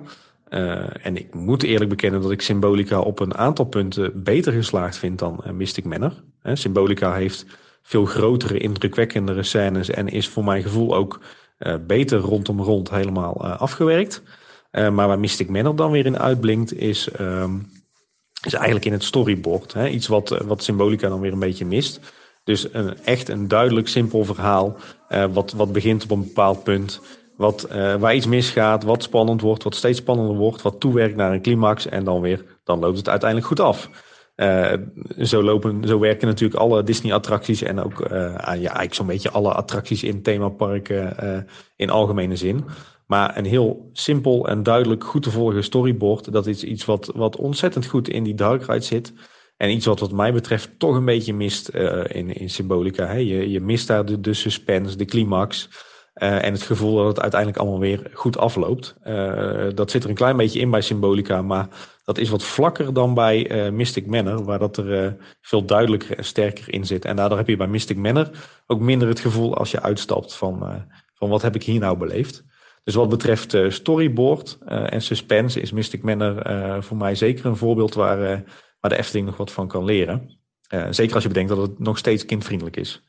Uh, en ik moet eerlijk bekennen dat ik Symbolica op een aantal punten beter geslaagd vind dan uh, Mystic Manor. Uh, Symbolica heeft veel grotere, indrukwekkendere scènes en is voor mijn gevoel ook beter rondom rond helemaal afgewerkt. maar waar Mystic Manor dan weer in uitblinkt is, um, is eigenlijk in het storyboard. Iets wat, wat Symbolica dan weer een beetje mist. Dus een, echt een duidelijk, simpel verhaal. Uh, wat, wat begint op een bepaald punt. Wat, uh, waar iets misgaat, wat spannend wordt, wat steeds spannender wordt, wat toewerkt naar een climax en dan weer, dan loopt het uiteindelijk goed af. Uh, zo, lopen, zo werken natuurlijk alle Disney-attracties en ook ja, eigenlijk zo'n beetje alle attracties in themaparken in algemene zin. Maar een heel simpel en duidelijk goed te volgen storyboard, dat is iets wat, wat ontzettend goed in die dark ride zit. En iets wat wat mij betreft toch een beetje mist uh, in, in Symbolica. Hè? Je, je mist daar de, de suspense, de climax. Uh, en het gevoel dat het uiteindelijk allemaal weer goed afloopt. Uh, dat zit er een klein beetje in bij Symbolica. Maar dat is wat vlakker dan bij Mystic Manor. Waar dat er veel duidelijker en sterker in zit. En daardoor heb je bij Mystic Manor ook minder het gevoel als je uitstapt van, van wat heb ik hier nou beleefd. Dus wat betreft storyboard en suspense is Mystic Manor voor mij zeker een voorbeeld waar waar de Efteling nog wat van kan leren. Uh, zeker als je bedenkt dat het nog steeds kindvriendelijk is.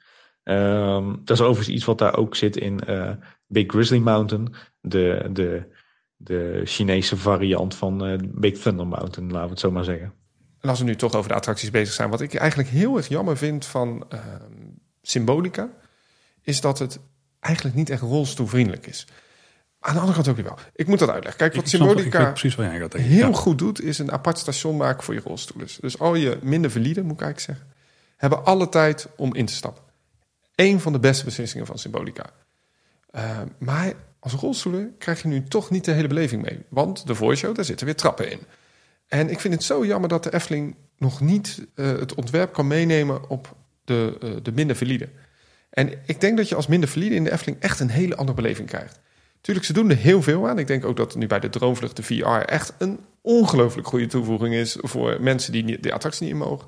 Um, dat is overigens iets wat daar ook zit in uh, Big Grizzly Mountain, de, de, de Chinese variant van uh, Big Thunder Mountain, laten we het zo maar zeggen. En als we nu toch over de attracties bezig zijn, wat ik eigenlijk heel erg jammer vind van uh, Symbolica, is dat het eigenlijk niet echt rolstoelvriendelijk is. Aan de andere kant ook weer wel. Ik moet dat uitleggen. Kijk, wat Symbolica precies wat jij gaat heel goed doet, is een apart station maken voor je rolstoelen. Dus al je minder valide, moet ik eigenlijk zeggen, hebben alle tijd om in te stappen. Eén van de beste beslissingen van Symbolica. Uh, maar als rolstoelen krijg je nu toch niet de hele beleving mee. Want de voorshow, daar zitten weer trappen in. En ik vind het zo jammer dat de Efteling nog niet uh, het ontwerp kan meenemen op de, uh, de minder valide. En ik denk dat je als minder valide in de Efteling echt een hele andere beleving krijgt. Tuurlijk, ze doen er heel veel aan. Ik denk ook dat nu bij de Droomvlucht de VR echt een ongelooflijk goede toevoeging is voor mensen die de attractie niet in mogen.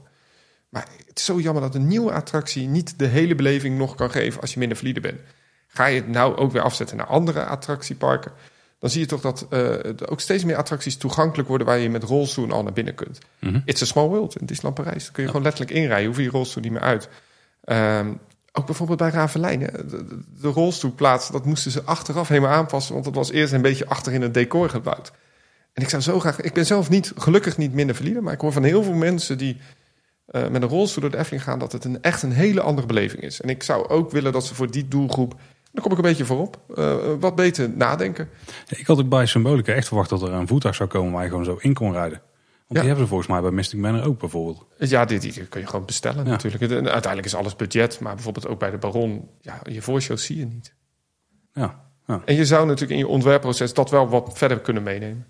Maar het is zo jammer dat een nieuwe attractie niet de hele beleving nog kan geven als je minder valide bent. Ga je het nou ook weer afzetten naar andere attractieparken, dan zie je toch dat uh, er ook steeds meer attracties toegankelijk worden waar je met rolstoel al naar binnen kunt. Mm -hmm. It's a small world in Disneyland Parijs. Dan kun je gewoon letterlijk inrijden, hoef je je rolstoel niet meer uit. Um, ook bijvoorbeeld bij Ravelijn. De, rolstoelplaats, dat moesten ze achteraf helemaal aanpassen. Want dat was eerst een beetje achter in het decor gebouwd. En ik zou zo graag... Ik ben zelf niet, gelukkig niet minder verliezen. Maar ik hoor van heel veel mensen die uh, met een rolstoel door de Efteling gaan... dat het een, echt een hele andere beleving is. En ik zou ook willen dat ze voor die doelgroep... Daar kom ik een beetje voorop. Uh, wat beter nadenken. ik had ook bij Symbolica echt verwacht dat er een voertuig zou komen... waar je gewoon zo in kon rijden. Want die hebben ze volgens mij bij Mystic Manor ook bijvoorbeeld. Ja, die, die kun je gewoon bestellen natuurlijk. En uiteindelijk is alles budget. Maar bijvoorbeeld ook bij de Baron, ja, je voorshow zie je niet. Ja, ja. En je zou natuurlijk in je ontwerpproces dat wel wat verder kunnen meenemen.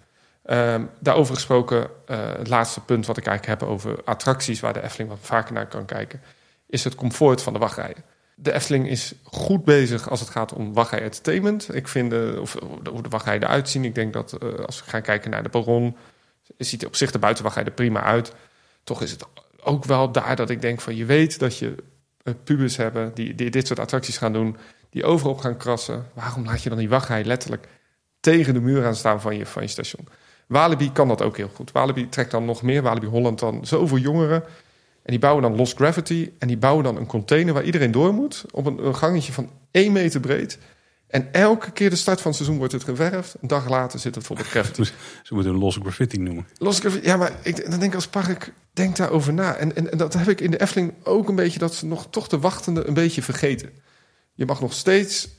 Um, daarover gesproken, uh, het laatste punt wat ik eigenlijk heb over attracties... waar de Efteling wat vaker naar kan kijken... is het comfort van de wachtrijen. De Efteling is goed bezig als het gaat om wachtrij entertainment. Ik vind, de, of, hoe de wachtrijen eruit zien. Ik denk dat uh, als we gaan kijken naar de Baron ziet op zich de buitenwacht er prima uit. Toch is het ook wel daar dat ik denk van je weet dat je uh, pubers hebben die, die dit soort attracties gaan doen, die overop gaan krassen. Waarom laat je dan die wachtrij letterlijk tegen de muur aan staan van je, van je station? Walibi kan dat ook heel goed. Walibi trekt dan nog meer, Walibi Holland dan zoveel jongeren. En die bouwen dan Lost Gravity en die bouwen dan een container waar iedereen door moet op een, een gangetje van 1 meter breed. En elke keer de start van het seizoen wordt het geverfd. Een dag later zit het bijvoorbeeld graffiti. Ze moeten een losse graffiti noemen. Losse graffiti, ja, maar ik, dan denk ik als park, denk daarover na. En, en, en, dat heb ik in de Efteling ook een beetje, dat ze nog toch de wachtende een beetje vergeten. Je mag nog steeds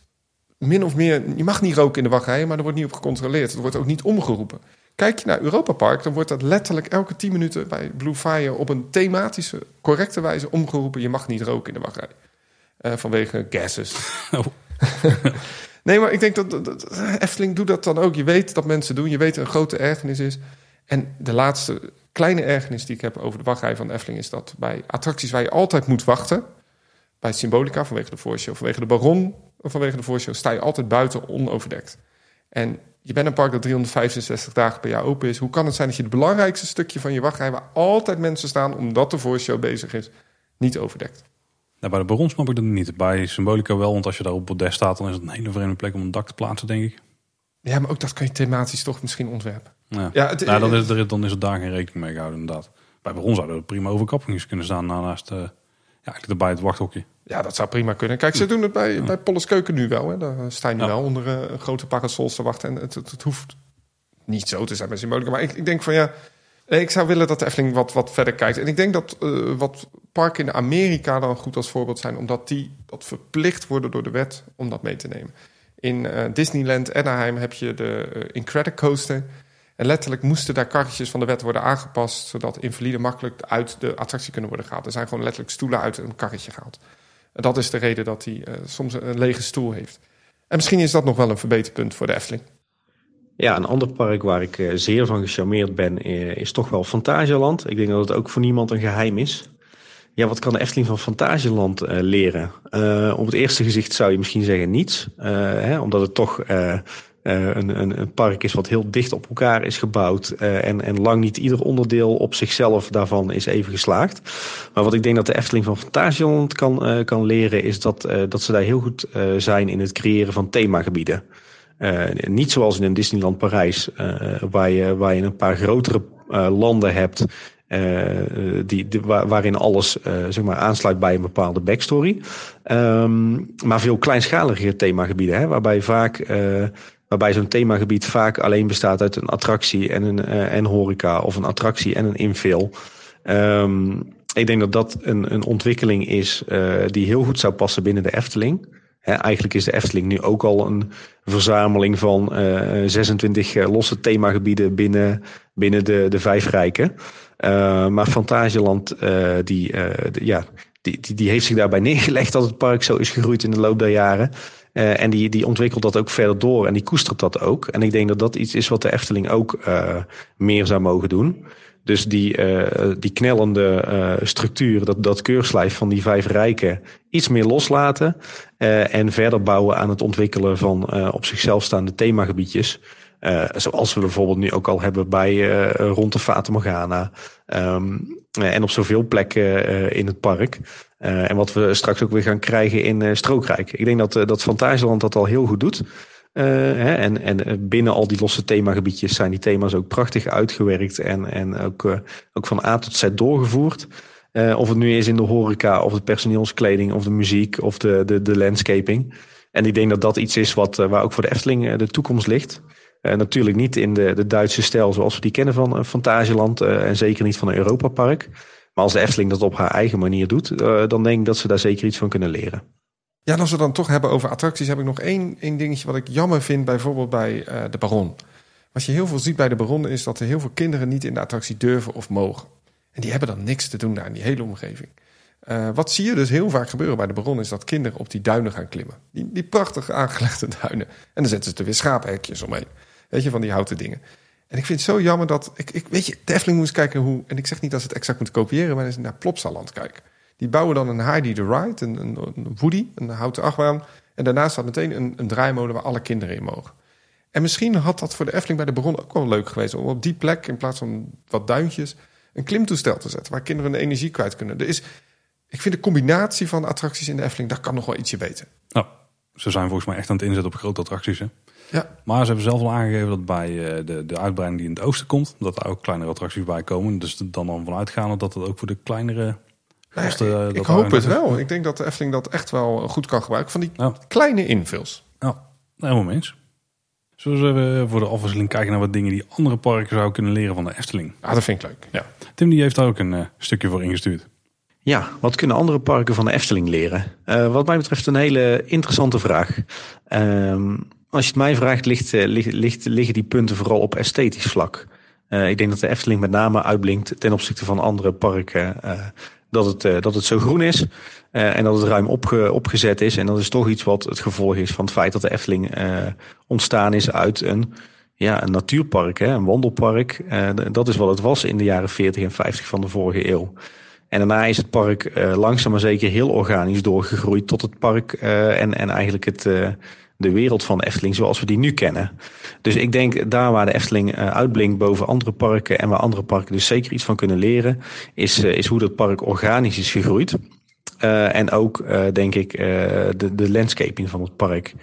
min of meer, je mag niet roken in de wachtrij, maar er wordt niet op gecontroleerd. Er wordt ook niet omgeroepen. Kijk je naar Europa Park, dan wordt dat letterlijk elke 10 minuten bij Blue Fire op een thematische, correcte wijze omgeroepen. Je mag niet roken in de wachtrij. Uh, vanwege gases. Oh. nee, maar ik denk dat, Efteling doet dat dan ook. Je weet dat mensen doen. Je weet een grote ergernis is. En de laatste kleine ergernis die ik heb over de wachtrij van Efteling... is dat bij attracties waar je altijd moet wachten... bij Symbolica vanwege de voorshow, vanwege de Baron... vanwege de voorshow, sta je altijd buiten onoverdekt. En je bent een park dat 365 dagen per jaar open is. Hoe kan het zijn dat je het belangrijkste stukje van je wachtrij... waar altijd mensen staan omdat de voorshow bezig is, niet overdekt? Nou, bij de Baron snap ik dat niet. Bij Symbolica wel, want als je daar op het staat... dan is het een hele vreemde plek om een dak te plaatsen, denk ik. Ja, maar ook dat kan je thematisch toch misschien ontwerpen. Ja, Ja, het- nou, dan, is er, dan is er daar geen rekening mee gehouden, inderdaad. Bij Baron zouden er prima overkappingen kunnen staan naast... eh ja, eigenlijk bij het wachthokje. Ja, dat zou prima kunnen. Kijk, ze doen het bij, bij Polles Keuken nu wel. Hè. Daar sta je nu Ja. wel onder eh, een grote parasols te wachten. En het, het, het hoeft niet zo te zijn bij Symbolica. Maar ik, ik denk van ja... nee, Ik zou willen dat de Efteling wat, wat verder kijkt. En ik denk dat eh, wat parken in Amerika dan goed als voorbeeld zijn... omdat die dat verplicht worden door de wet om dat mee te nemen. In eh, Disneyland Anaheim heb je de eh, Incredicoaster... En letterlijk moesten daar karretjes van de wet worden aangepast... zodat invaliden makkelijk uit de attractie kunnen worden gehaald. Er zijn gewoon letterlijk stoelen uit een karretje gehaald. En dat is de reden dat hij eh, soms een lege stoel heeft. En misschien is dat nog wel een verbeterpunt voor de Efteling. Ja, een ander park waar ik eh, zeer van gecharmeerd ben, eh, is toch wel Fantasieland. Ik denk dat het ook voor niemand een geheim is. Ja, wat kan de Efteling van Fantasieland eh, leren? Op het eerste gezicht zou je misschien zeggen niets. hè, omdat het toch een, een, een park is wat heel dicht op elkaar is gebouwd. en, en lang niet ieder onderdeel op zichzelf daarvan is even geslaagd. Maar wat ik denk dat de Efteling van Fantasieland kan, kan leren, is dat, dat ze daar heel goed zijn in het creëren van themagebieden. Eh, niet zoals in een Disneyland Parijs, eh, waar, je, waar je een paar grotere eh, landen hebt. die, waar- waarin alles zeg maar aansluit bij een bepaalde backstory. Ehm, maar veel kleinschalige themagebieden, hè, waarbij vaak. Waarbij zo'n themagebied vaak alleen bestaat uit een attractie en een en horeca, of een attractie en een infill. Ehm, ik denk dat dat een, een ontwikkeling is die heel goed zou passen binnen de Efteling. Eigenlijk is de Efteling nu ook al een verzameling van eh 26 eh, losse themagebieden binnen, binnen de, de vijf rijken. Eh, maar Fantasieland, eh, die, eh, ja, die, die, die heeft zich daarbij neergelegd dat het park zo is gegroeid in de loop der jaren. Eh, en die, die ontwikkelt dat ook verder door en die koestert dat ook. En ik denk dat dat iets is wat de Efteling ook eh, meer zou mogen doen. Dus die, eh, die knellende eh, structuur, dat, dat keurslijf van die vijf rijken, iets meer loslaten. eh, en verder bouwen aan het ontwikkelen van op zichzelf staande themagebiedjes. Zoals we bijvoorbeeld nu ook al hebben bij rond de Fata Morgana. Ehm, eh, en op zoveel plekken in het park. En wat we straks ook weer gaan krijgen in Strookrijk. Ik denk dat, dat Fantasieland dat al heel goed doet. Eh, hè, en, en eh, binnen al die losse themagebiedjes zijn die thema's ook prachtig uitgewerkt. En, en ook, eh, ook van A tot Z doorgevoerd. Of het nu is in de horeca, of de personeelskleding, of de muziek, of de, de, de landscaping. En ik denk dat dat iets is wat, waar ook voor de Efteling de toekomst ligt. Natuurlijk niet in de, de Duitse stijl zoals we die kennen van Fantasieland. en zeker niet van een Europa Park. Maar als de Efteling dat op haar eigen manier doet, dan denk ik dat ze daar zeker iets van kunnen leren. Ja, als we dan toch hebben over attracties, heb ik nog één, één dingetje wat ik jammer vind, bijvoorbeeld bij eh, de Baron. Wat je heel veel ziet bij de Baron is dat er heel veel kinderen niet in de attractie durven of mogen. En die hebben dan niks te doen daar in die hele omgeving. Eh, wat zie je dus heel vaak gebeuren bij de Baron is dat kinderen op die duinen gaan klimmen. Die, die prachtig aangelegde duinen. En dan zetten ze er weer schaaphekjes omheen. Weet je, van die houten dingen. En ik vind het zo jammer dat... Ik, ik, weet je, de Efteling moest kijken hoe... En ik zeg niet dat ze het exact moeten kopiëren... maar eens naar Plopsaland kijken. Die bouwen dan een Heidi the Ride, een, een, een Woody, een houten achtbaan. En daarnaast staat meteen een, een draaimolen waar alle kinderen in mogen. En misschien had dat voor de Efteling bij de Baron ook wel leuk geweest... om op die plek, in plaats van wat duintjes... een klimtoestel te zetten... waar kinderen hun energie kwijt kunnen. Er is, ik vind de combinatie van attracties in de Efteling... dat kan nog wel ietsje beter. Nou, ze zijn volgens mij echt aan het inzetten op grote attracties. Hè? Ja, Maar ze hebben zelf al aangegeven dat bij eh, de, de uitbreiding die in het oosten komt, dat daar ook kleinere attracties bij komen. Dus dan dan vanuitgaande dat het ook voor de kleinere eh, ja, ik, ik hoop het wel. Ik denk dat de Efteling dat echt wel goed kan gebruiken. Van die Ja. kleine invuls. Ja, helemaal mee eens. Zullen we even voor de afwisseling kijken naar wat dingen die andere parken zouden kunnen leren van de Efteling? Ja, dat vind ik leuk. Ja. Tim die heeft daar ook een eh, stukje voor ingestuurd. Ja, wat kunnen andere parken van de Efteling leren? Eh, wat mij betreft een hele interessante vraag. Ehm, als je het mij vraagt, ligt, eh, ligt, ligt, liggen die punten vooral op esthetisch vlak. Eh, ik denk dat de Efteling met name uitblinkt ten opzichte van andere parken. eh, dat, het, eh, dat het zo groen is eh, en dat het ruim opge, opgezet is. En dat is toch iets wat het gevolg is van het feit dat de Efteling eh, ontstaan is uit een ja, een natuurpark, hè, een wandelpark. Dat is wat het was in de jaren 40 en 50 van de vorige eeuw. En daarna is het park langzaam maar zeker heel organisch doorgegroeid tot het park en, en eigenlijk het, de wereld van de Efteling zoals we die nu kennen. Dus ik denk daar waar de Efteling uitblinkt boven andere parken en waar andere parken dus zeker iets van kunnen leren, is, is hoe dat park organisch is gegroeid. en ook denk ik de, de landscaping van het park.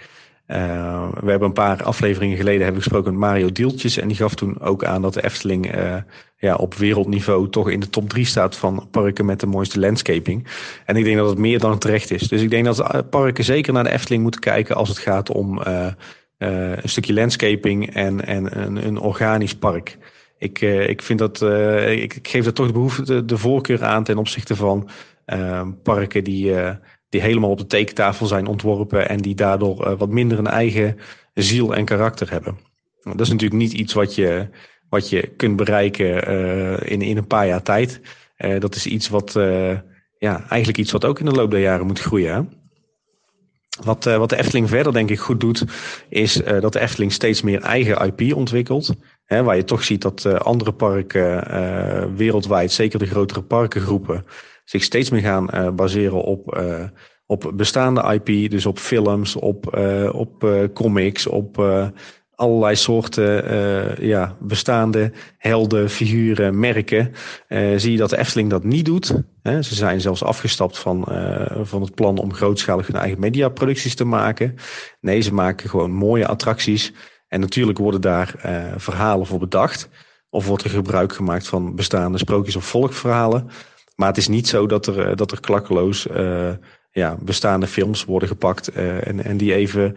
Uh, we hebben een paar afleveringen geleden hebben gesproken met Mario Dieltjes. En die gaf toen ook aan dat de Efteling uh, ja, op wereldniveau toch in de top 3 staat van parken met de mooiste landscaping. En ik denk dat het meer dan terecht is. Dus ik denk dat parken zeker naar de Efteling moeten kijken als het gaat om uh, een stukje landscaping en, en een, een organisch park. Ik, ik vind dat, ik, ik, geef er toch de behoefte, de voorkeur aan ten opzichte van parken die die helemaal op de tekentafel zijn ontworpen en die daardoor uh, wat minder een eigen ziel en karakter hebben. Dat is natuurlijk niet iets wat je, wat je kunt bereiken uh, in, in een paar jaar tijd. Uh, dat is iets wat, ja, eigenlijk iets wat ook in de loop der jaren moet groeien. Wat, wat de Efteling verder denk ik goed doet, is dat de Efteling steeds meer eigen IP ontwikkelt. Hè, waar je toch ziet dat andere parken wereldwijd, zeker de grotere parkengroepen, zich steeds meer gaan uh, baseren op, uh, op bestaande IP. Dus op films, op, uh, op comics, op allerlei soorten ja, bestaande helden, figuren, merken. zie je dat de Efteling dat niet doet. Hè? Ze zijn zelfs afgestapt van, van het plan om grootschalig hun eigen mediaproducties te maken. Nee, ze maken gewoon mooie attracties. En natuurlijk worden daar verhalen voor bedacht. Of wordt er gebruik gemaakt van bestaande sprookjes of volkverhalen. Maar het is niet zo dat er, eh, dat er klakkeloos uh, ja, bestaande films worden gepakt uh, en, en die even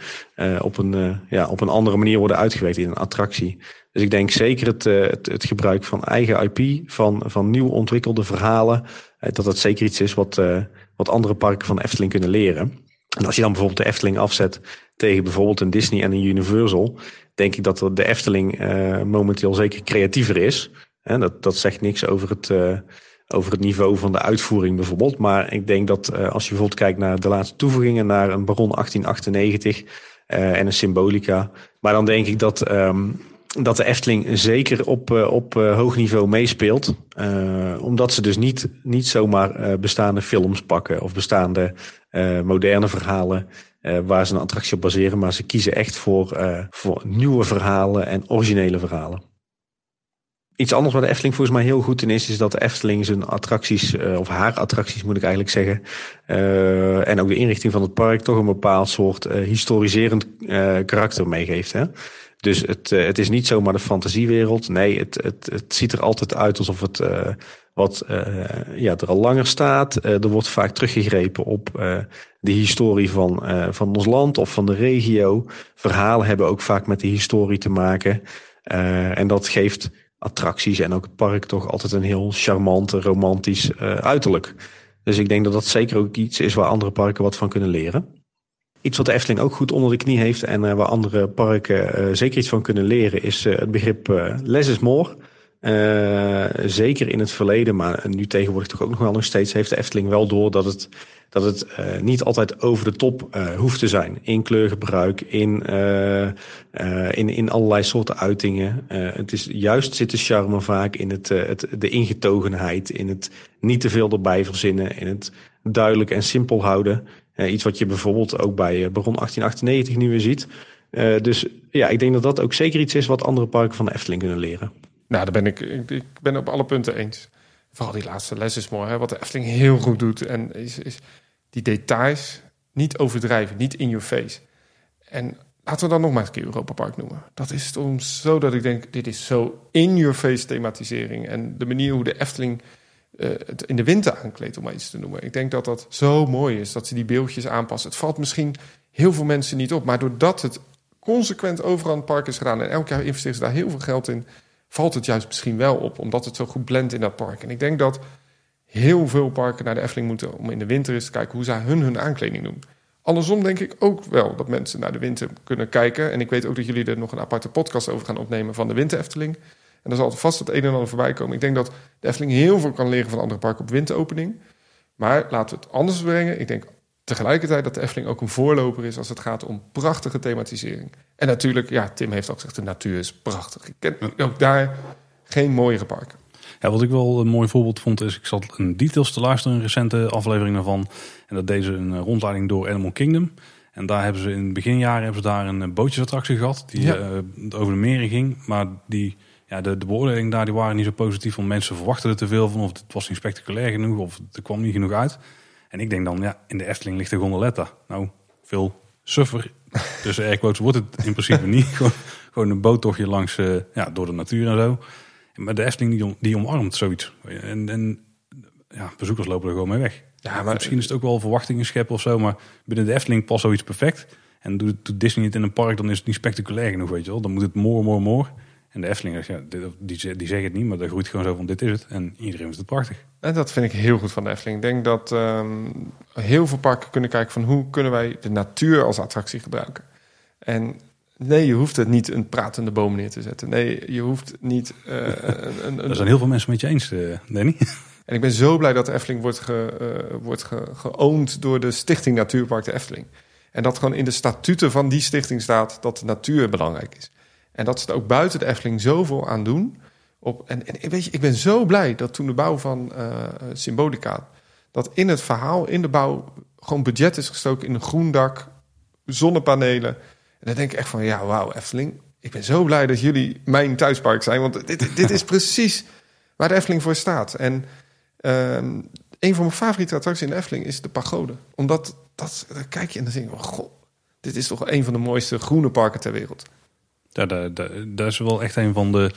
op, een, ja, op een andere manier worden uitgewerkt in een attractie. Dus ik denk zeker het, het, het, gebruik van eigen IP, van, van nieuw ontwikkelde verhalen, dat dat zeker iets is wat, wat andere parken van Efteling kunnen leren. En als je dan bijvoorbeeld de Efteling afzet tegen bijvoorbeeld een Disney en een Universal, denk ik dat de Efteling momenteel zeker creatiever is. En dat, dat zegt niks over het over het niveau van de uitvoering bijvoorbeeld. Maar ik denk dat uh, als je bijvoorbeeld kijkt naar de laatste toevoegingen naar een Baron 1898 uh, en een Symbolica. Maar dan denk ik dat, um, dat de Efteling zeker op, uh, op hoog niveau meespeelt. omdat ze dus niet, niet zomaar bestaande films pakken of bestaande moderne verhalen. waar ze een attractie op baseren, maar ze kiezen echt voor, voor nieuwe verhalen en originele verhalen. Iets anders waar de Efteling volgens mij heel goed in is, is dat de Efteling zijn attracties, uh, of haar attracties moet ik eigenlijk zeggen, uh, en ook de inrichting van het park toch een bepaald soort uh, historiserend karakter meegeeft. Hè? Dus het, het is niet zomaar de fantasiewereld. Nee, het, het, het ziet er altijd uit alsof het wat ja, er al langer staat. er wordt vaak teruggegrepen op de historie van, van ons land of van de regio. Verhalen hebben ook vaak met de historie te maken. en dat geeft attracties en ook het park toch altijd een heel charmant, romantisch uh, uiterlijk. Dus ik denk dat dat zeker ook iets is waar andere parken wat van kunnen leren. Iets wat de Efteling ook goed onder de knie heeft en uh, waar andere parken uh, zeker iets van kunnen leren is het begrip less is more. zeker in het verleden, maar nu tegenwoordig toch ook nog wel nog steeds heeft de Efteling wel door dat het dat het uh, niet altijd over de top uh, hoeft te zijn. In kleurgebruik, in, uh, in, in allerlei soorten uitingen. het is juist zit de charme vaak in het, het, de ingetogenheid, in het niet te veel erbij verzinnen, in het duidelijk en simpel houden. iets wat je bijvoorbeeld ook bij Baron 1898 nu weer ziet. dus ja, ik denk dat dat ook zeker iets is wat andere parken van de Efteling kunnen leren. Nou, daar ben ik, ik, ik ben op alle punten eens vooral die laatste les is mooi. Hè? Wat de Efteling heel goed doet. En is, is die details niet overdrijven, niet in your face. En laten we dan nog maar eens een keer Europa Park noemen. Dat is soms zo dat ik denk, dit is zo in your face thematisering. En de manier hoe de Efteling uh, het in de winter aankleedt, om maar iets te noemen. Ik denk dat dat zo mooi is, dat ze die beeldjes aanpassen. Het valt misschien heel veel mensen niet op, maar doordat het consequent overal in het park is gedaan... en elk jaar investeren ze daar heel veel geld in valt het juist misschien wel op, omdat het zo goed blendt in dat park. En ik denk dat heel veel parken naar de Efteling moeten om in de winter eens te kijken hoe zij hun hun aankleding doen. Andersom denk ik ook wel dat mensen naar de winter kunnen kijken. En ik weet ook dat jullie er nog een aparte podcast over gaan opnemen van de Winter Efteling. En daar zal vast het een en ander voorbij komen. Ik denk dat de Efteling heel veel kan leren van andere parken op winteropening. Maar laten we het anders brengen. Ik denk tegelijkertijd dat de Efteling ook een voorloper is als het gaat om prachtige thematisering. En natuurlijk, ja, Tim heeft ook gezegd, de natuur is prachtig. Ik ken ook daar geen mooiere parken. Ja, wat ik wel een mooi voorbeeld vond is, ik zat een details te luisteren, een recente aflevering daarvan. En dat deze een eh, rondleiding door Animal Kingdom. En daar hebben ze in het beginjaren hebben ze daar een eh, bootjesattractie gehad die Ja. eh, over de meren ging. Maar die, ja, de, de beoordelingen daar die waren niet zo positief, want mensen verwachten er te veel van. Of het was niet spectaculair genoeg, of er kwam niet genoeg uit. En ik denk dan, ja, in de Efteling ligt de gondoletta. Nou, veel suffer. Dus air quotes wordt het in principe niet. Gewoon, gewoon een boottochtje langs, eh, ja, door de natuur en zo. Maar de Efteling die, die omarmt zoiets. En, en ja, bezoekers lopen er gewoon mee weg. Ja, maar Misschien is het ook wel verwachtingen scheppen of zo, maar binnen de Efteling past zoiets perfect. En doet, doet Disney het in een park, dan is het niet spectaculair genoeg, weet je wel. Dan moet het more, more, more. En de Efteling, ja, die, ze- die zeggen het niet, maar dat groeit gewoon zo van dit is het. En iedereen vindt het prachtig. En dat vind ik heel goed van de Efteling. Ik denk dat ehm, heel veel parken kunnen kijken van hoe kunnen wij de natuur als attractie gebruiken. En nee, je hoeft het niet een pratende boom neer te zetten. Nee, je hoeft niet eh, een, een, zijn heel veel mensen met je eens, eh, Danny. En ik ben zo blij dat de Efteling wordt, ge, eh, wordt ge, geowned door de Stichting Natuurpark de Efteling. En dat gewoon in de statuten van die stichting staat dat de natuur belangrijk is. En dat ze er ook buiten de Efteling zoveel aan doen. Op, en, en weet je, ik ben zo blij dat toen de bouw van eh, Symbolica... dat in het verhaal, in de bouw, gewoon budget is gestoken in een groen dak, zonnepanelen. En dan denk ik echt van, ja, wauw, Efteling. Ik ben zo blij dat jullie mijn thuispark zijn. Want dit, dit is precies waar de Efteling voor staat. En Ehm, een van mijn favoriete attracties in de Efteling is de pagode. Omdat dat, daar kijk je en dan denk je, oh, god, dit is toch een van de mooiste groene parken ter wereld. Ja, dat, is wel echt een van de,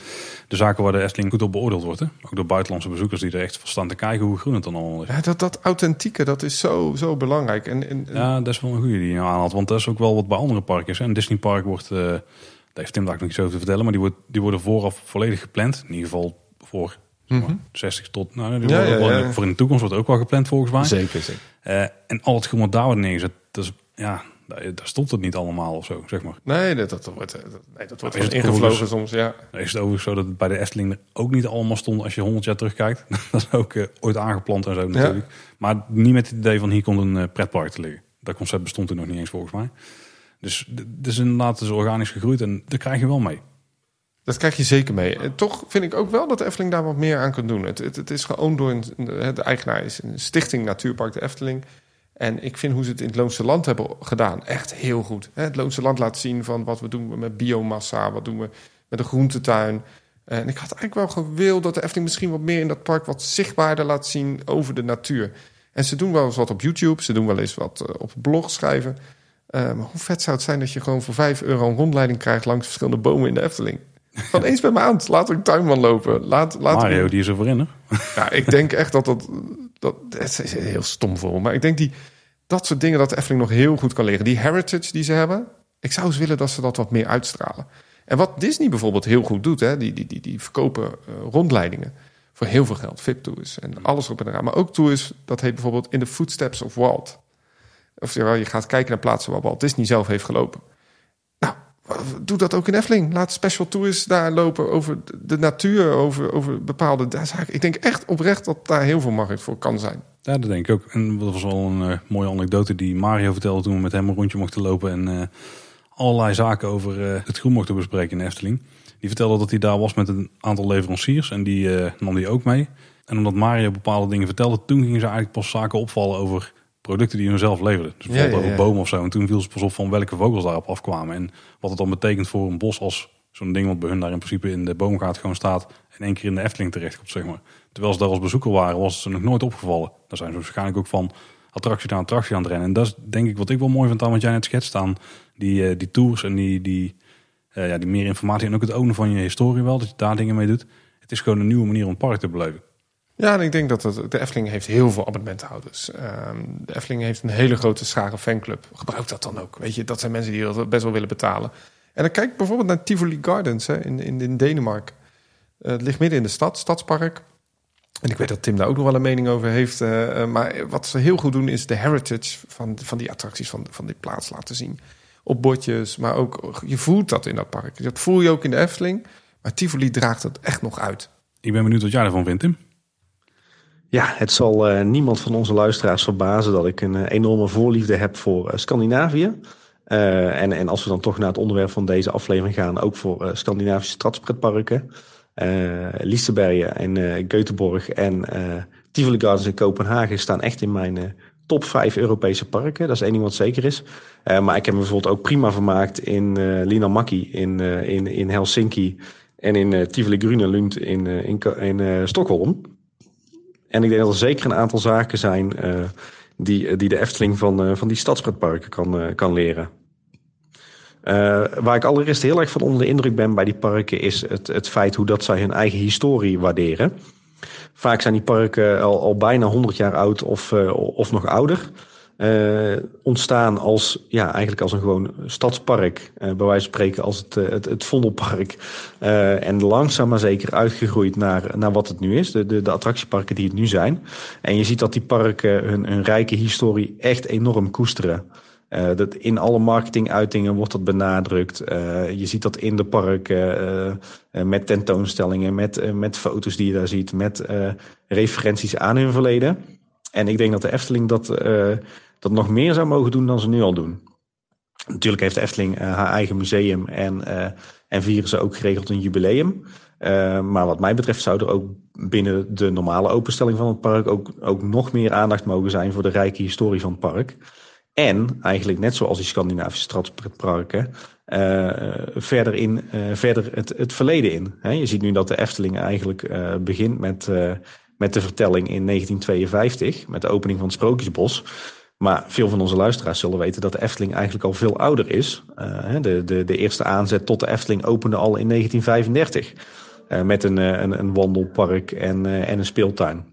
de zaken waar de Efteling goed op beoordeeld wordt. Hè? Ook door buitenlandse bezoekers die er echt van staan te kijken hoe groen het dan allemaal is. Ja, dat, dat authentieke, dat is zo, zo belangrijk. En, en, en- Ja, dat is wel een goede die je nou aanhaalt. Want dat is ook wel wat bij andere parken is. Een Disney park wordt, eh daar heeft Tim daar nog niet zo over te vertellen, maar die, wordt, die worden vooraf volledig gepland. In ieder geval voor zeg maar, Mhm. 60 tot, nou, die Ja, worden ook ja, wel- ja. voor in de toekomst wordt ook wel gepland volgens mij. Zeker, zeker. Eh, en al het groen wat daar wordt neergezet, dat is, ja, daar, stopt het niet allemaal of zo, zeg maar. Nee, dat, dat wordt, eh, dat, nee, dat wordt is gewoon het ingevlogen soms, ja. Is het overigens zo dat het bij de Efteling er ook niet allemaal stond als je 100 jaar terugkijkt. dat is ook eh, ooit aangeplant en zo natuurlijk. Maar niet met het idee van hier komt een eh, pretpark te liggen. Dat concept bestond er nog niet eens volgens mij. Dus het is inderdaad dus organisch gegroeid en daar krijg je wel mee. Dat krijg je zeker mee. En toch vind ik ook wel dat de Efteling daar wat meer aan kan doen. Het, het, het is geowned door een, de eigenaar is een stichting Natuurpark de Efteling. En ik vind hoe ze het in het Loonse Land hebben gedaan echt heel goed. Het Loonse Land laat zien van wat we doen met biomassa, wat doen we met de groentetuin. En ik had eigenlijk wel gewild dat de Efteling misschien wat meer in dat park wat zichtbaarder laat zien over de natuur. En ze doen wel eens wat op YouTube, ze doen wel eens wat eh, op blog schrijven. Eh, maar hoe vet zou het zijn dat je gewoon voor 5 euro een rondleiding krijgt langs verschillende bomen in de Efteling? Van eens per maand. Laat een tuinman lopen. Laat, laat Mario, die is er voor in, hè? Ja, ik denk echt dat dat, dat... Het is heel stom voor maar ik denk die, dat soort dingen dat de Efteling nog heel goed kan leren. Die heritage die ze hebben. Ik zou eens willen dat ze dat wat meer uitstralen. En wat Disney bijvoorbeeld heel goed doet. Hè, die, die, die, die verkopen eh, rondleidingen voor heel veel geld. VIP-tours en alles op en eraan. Maar ook tours, dat heet bijvoorbeeld In the Footsteps of Walt. Of je gaat kijken naar plaatsen waar Walt Disney zelf heeft gelopen. Doe dat ook in Efteling. Laat special tours daar lopen over de natuur, over, over bepaalde zaken. Ik denk echt oprecht dat daar heel veel markt voor kan zijn. Ja, dat denk ik ook. En dat was wel een eh, mooie anekdote die Mario vertelde toen we met hem een rondje mochten lopen. En eh, allerlei zaken over eh, het groen mochten bespreken in Efteling. Die vertelde dat hij daar was met een aantal leveranciers en die nam die ook mee. En omdat Mario bepaalde dingen vertelde, toen gingen ze eigenlijk pas zaken opvallen over producten die hun zelf leverden. Dus bijvoorbeeld Ja, ja, over ja. bomen of zo. En toen viel ze pas op van welke vogels daarop afkwamen. En wat het dan betekent voor een bos als zo'n ding wat bij hun daar in principe in de boomgaard gewoon staat. En één keer in de Efteling terechtkomt, zeg maar. Terwijl ze daar als bezoeker waren, was het ze nog nooit opgevallen. Daar zijn ze waarschijnlijk ook van attractie naar attractie aan het rennen. En dat is denk ik wat ik wel mooi vind aan wat jij net schetst aan die, eh, die tours en die, die, eh, ja, die meer informatie. En ook het ownen van je historie wel, dat je daar dingen mee doet. Het is gewoon een nieuwe manier om het park te beleven. Ja, en ik denk dat het, de Efteling heeft heel veel abonnementhouders. Ehm de Efteling heeft een hele grote schare fanclub. Gebruik dat dan ook. Weet je, dat zijn mensen die dat best wel willen betalen. En dan kijk bijvoorbeeld naar Tivoli Gardens hè, in, in, Denemarken. Eh, het ligt midden in de stad, stadspark. En ik weet dat Tim daar ook nog wel een mening over heeft. eh, eh, maar wat ze heel goed doen is de heritage van, van die attracties van, van die plaats laten zien. Op bordjes, maar ook je voelt dat in dat park. Dat voel je ook in de Efteling. Maar Tivoli draagt het echt nog uit. Ik ben benieuwd wat jij ervan vindt, Tim. Ja, het zal uh, niemand van onze luisteraars verbazen dat ik een uh, enorme voorliefde heb voor uh, Scandinavië. en, en als we dan toch naar het onderwerp van deze aflevering gaan, ook voor Scandinavische stadspretparken. Lisebergen en Göteborg en Tivoli Gardens in Kopenhagen staan echt in mijn top 5 Europese parken. Dat is één ding wat zeker is. maar ik heb me bijvoorbeeld ook prima vermaakt in Linnanmäki in, in, in Helsinki en in Tivoli Grunelund in, in, in Stockholm. En ik denk dat er zeker een aantal zaken zijn uh, die, die de Efteling van, uh, van die stadspretparken kan, kan leren. waar ik allereerst heel erg van onder de indruk ben bij die parken is het, het feit hoe dat zij hun eigen historie waarderen. Vaak zijn die parken al, al bijna 100 jaar oud of, of nog ouder uh, ontstaan als, ja, eigenlijk als een gewoon stadspark. Uh, bij wijze van spreken als het, eh, het, het Vondelpark. En langzaam maar zeker uitgegroeid naar, naar wat het nu is. De, de, de attractieparken die het nu zijn. En je ziet dat die parken hun, hun rijke historie echt enorm koesteren. Dat in alle marketinguitingen wordt dat benadrukt. Je ziet dat in de parken met tentoonstellingen, met, met foto's die je daar ziet, met referenties aan hun verleden. En ik denk dat de Efteling dat dat nog meer zou mogen doen dan ze nu al doen. Natuurlijk heeft de Efteling uh, haar eigen museum en, uh, en vieren ze ook geregeld een jubileum. Uh, maar wat mij betreft zou er ook binnen de normale openstelling van het park ook, ook nog meer aandacht mogen zijn voor de rijke historie van het park. En eigenlijk net zoals die Scandinavische stadparken, verder, in, verder het, het verleden in. Je ziet nu dat de Efteling eigenlijk begint met, met de vertelling in 1952, met de opening van het Sprookjesbos. Maar veel van onze luisteraars zullen weten dat de Efteling eigenlijk al veel ouder is. Uh, de, de, de eerste aanzet tot de Efteling opende al in 1935. Uh, eh, met een, eh, een, een, wandelpark en, en een speeltuin.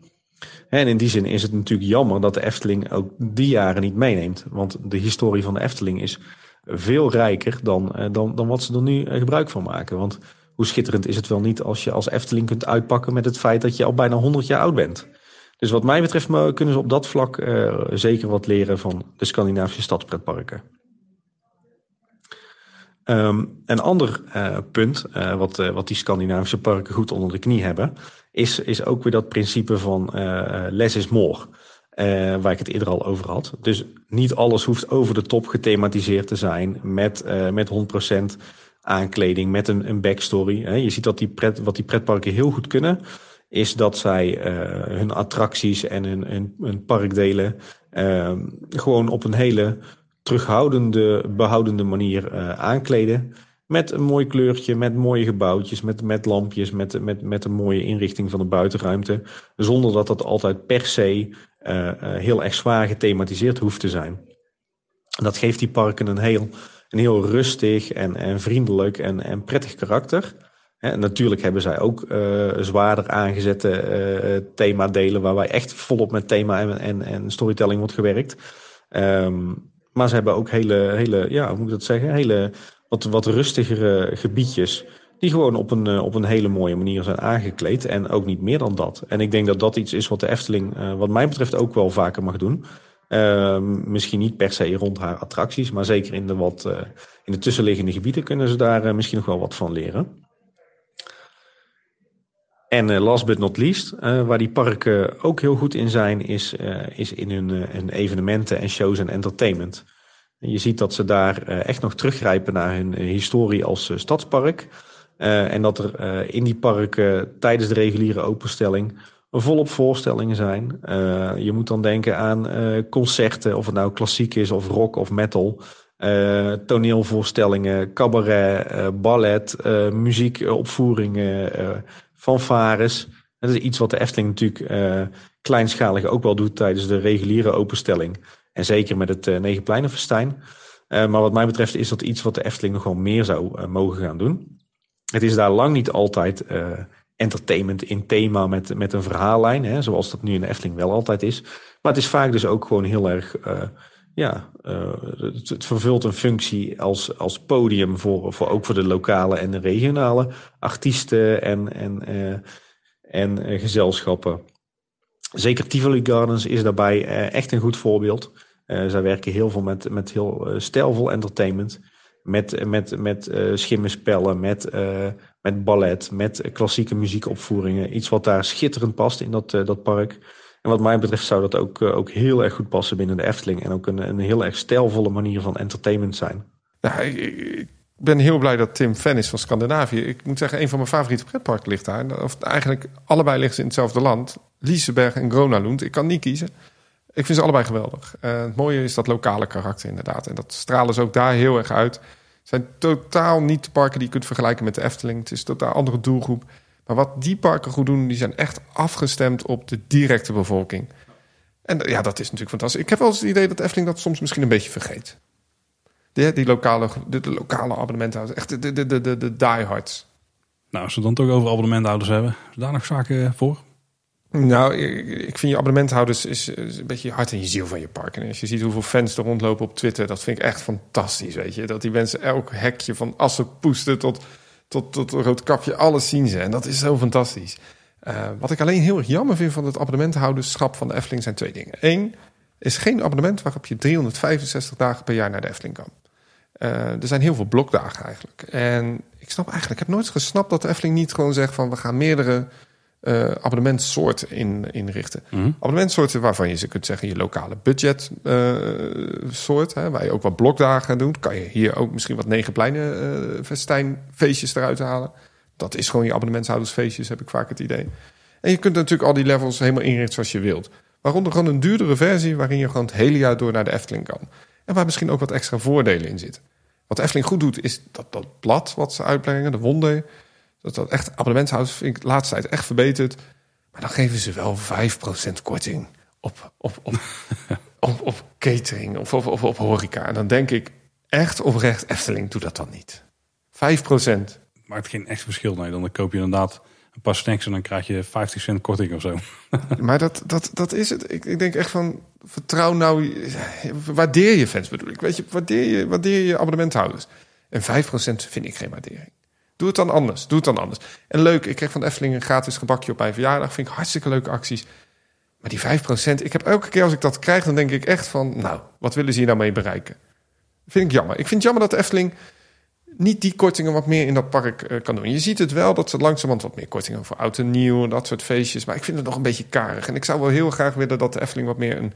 En in die zin is het natuurlijk jammer dat de Efteling ook die jaren niet meeneemt. Want de historie van de Efteling is veel rijker dan, dan, dan wat ze er nu gebruik van maken. Want hoe schitterend is het wel niet als je als Efteling kunt uitpakken met het feit dat je al bijna 100 jaar oud bent. Dus wat mij betreft kunnen ze op dat vlak uh, zeker wat leren van de Scandinavische stadspretparken. Um, een ander uh, punt, uh, wat, wat die Scandinavische parken goed onder de knie hebben, is, is ook weer dat principe van less is more. waar ik het eerder al over had. Dus niet alles hoeft over de top gethematiseerd te zijn met, met 100% aankleding, met een, een backstory. Je ziet dat die pret, wat die pretparken heel goed kunnen, is dat zij uh, hun attracties en hun, hun, hun parkdelen uh, gewoon op een hele terughoudende, behoudende manier uh, aankleden. Met een mooi kleurtje, met mooie gebouwtjes, met, met lampjes, met, met, met een mooie inrichting van de buitenruimte. Zonder dat dat altijd per se heel erg zwaar gethematiseerd hoeft te zijn. Dat geeft die parken een heel, een heel rustig en, en vriendelijk en, en prettig karakter. Natuurlijk hebben zij ook uh, zwaarder aangezette uh, themadelen waarbij echt volop met thema en, en, storytelling wordt gewerkt. Um, maar ze hebben ook hele, hele, ja, hoe moet ik dat zeggen, hele wat, wat rustigere gebiedjes. Die gewoon op een, op een hele mooie manier zijn aangekleed. En ook niet meer dan dat. En ik denk dat dat iets is wat de Efteling, wat mij betreft, ook wel vaker mag doen. Uh, misschien niet per se rond haar attracties, maar zeker in de, wat, in de tussenliggende gebieden kunnen ze daar misschien nog wel wat van leren. En uh, last but not least, uh, waar die parken ook heel goed in zijn, is, uh, is in hun, evenementen en shows en entertainment. En je ziet dat ze daar echt nog teruggrijpen naar hun historie als stadspark. en dat er in die parken tijdens de reguliere openstelling volop voorstellingen zijn. je moet dan denken aan concerten, of het nou klassiek is of rock of metal. toneelvoorstellingen, cabaret, ballet, muziekopvoeringen fanfares. Dat is iets wat de Efteling natuurlijk uh, kleinschalig ook wel doet tijdens de reguliere openstelling. En zeker met het uh, eh, Negenpleinenfestijn. Uh, maar wat mij betreft is dat iets wat de Efteling nog wel meer zou mogen gaan doen. Het is daar lang niet altijd entertainment in thema met, met een verhaallijn. Hè, zoals dat nu in de Efteling wel altijd is. Maar het is vaak dus ook gewoon heel erg ja, uh, het, vervult een functie als, als podium voor, voor ook voor de lokale en de regionale artiesten en, en, uh, en uh, gezelschappen. Zeker Tivoli Gardens is daarbij echt een goed voorbeeld. zij werken heel veel met, met heel stijlvol entertainment. Met, met, met schimmenspellen, met, met ballet, met klassieke muziekopvoeringen. Iets wat daar schitterend past in dat, dat park. En wat mij betreft zou dat ook, eh, ook heel erg goed passen binnen de Efteling. En ook een, een heel erg stijlvolle manier van entertainment zijn. Nou, ik, ben heel blij dat Tim fan is van Scandinavië. Ik moet zeggen, een van mijn favoriete pretparken ligt daar. Of eigenlijk allebei liggen ze in hetzelfde land. Liseberg en Gronalund. Ik kan niet kiezen. Ik vind ze allebei geweldig. Uh, het mooie is dat lokale karakter inderdaad. En dat stralen ze ook daar heel erg uit. Het zijn totaal niet de parken die je kunt vergelijken met de Efteling. Het is een totaal andere doelgroep. Maar wat die parken goed doen, die zijn echt afgestemd op de directe bevolking. En ja, dat is natuurlijk fantastisch. Ik heb wel eens het idee dat Efteling dat soms misschien een beetje vergeet. Die, die lokale, de, de lokale abonnementhouders, echt de, de, de, de, de diehards. Nou, als we dan toch over abonnementhouders hebben, is daar nog zaken voor? Nou, ik vind je abonnementhouders is, een beetje je hart en je ziel van je park. En als je ziet hoeveel fans er rondlopen op Twitter, dat vind ik echt fantastisch, weet je. Dat die mensen elk hekje van assenpoesten tot, tot, tot rood kapje, alles zien ze. En dat is zo fantastisch. Uh, wat ik alleen heel erg jammer vind van het abonnementhouderschap van de Efteling zijn twee dingen. Eén, is geen abonnement waarop je 365 dagen per jaar naar de Efteling kan. Uh, er zijn heel veel blokdagen eigenlijk. En ik snap eigenlijk, ik heb nooit gesnapt dat de Efteling niet gewoon zegt van we gaan meerdere uh, abonnementsoorten in, inrichten. Mm. Abonnementsoorten waarvan je ze kunt zeggen je lokale budget uh, soort, hè, waar je ook wat blokdagen doet. Kan je hier ook misschien wat negenpleinen uh, festijnfeestjes eruit halen. Dat is gewoon je abonnementshoudersfeestjes, heb ik vaak het idee. En je kunt natuurlijk al die levels helemaal inrichten zoals je wilt. Waaronder gewoon een duurdere versie waarin je gewoon het hele jaar door naar de Efteling kan. En waar misschien ook wat extra voordelen in zitten. Wat Efteling goed doet, is dat, dat blad wat ze uitbrengen, de Wonde. Dat dat echt abonnementshouders vind ik de laatste tijd echt verbeterd. Maar dan geven ze wel 5% korting op, op, op, op, op, catering of op, op, op horeca. En dan denk ik echt oprecht, Efteling, doe dat dan niet. 5%. Maakt geen echt verschil. Nee, dan koop je inderdaad een paar snacks en dan krijg je 50 cent korting of zo. maar dat, dat, dat is het. Ik, ik denk echt van, vertrouw nou, waardeer je fans bedoel ik. Weet je, waardeer je, waardeer je abonnementhouders. En 5% vind ik geen waardering. Doe het dan anders. Doe het dan anders. En leuk, ik kreeg van Efteling een gratis gebakje op mijn verjaardag. Vind ik hartstikke leuke acties. Maar die 5%, ik heb elke keer als ik dat krijg, dan denk ik echt van, nou, wat willen ze hier nou mee bereiken? Vind ik jammer. Ik vind het jammer dat de Efteling niet die kortingen wat meer in dat park uh, kan doen. Je ziet het wel dat ze langzamerhand wat meer kortingen voor oud en nieuw en dat soort feestjes. Maar ik vind het nog een beetje karig. En ik zou wel heel graag willen dat de Efteling wat meer een,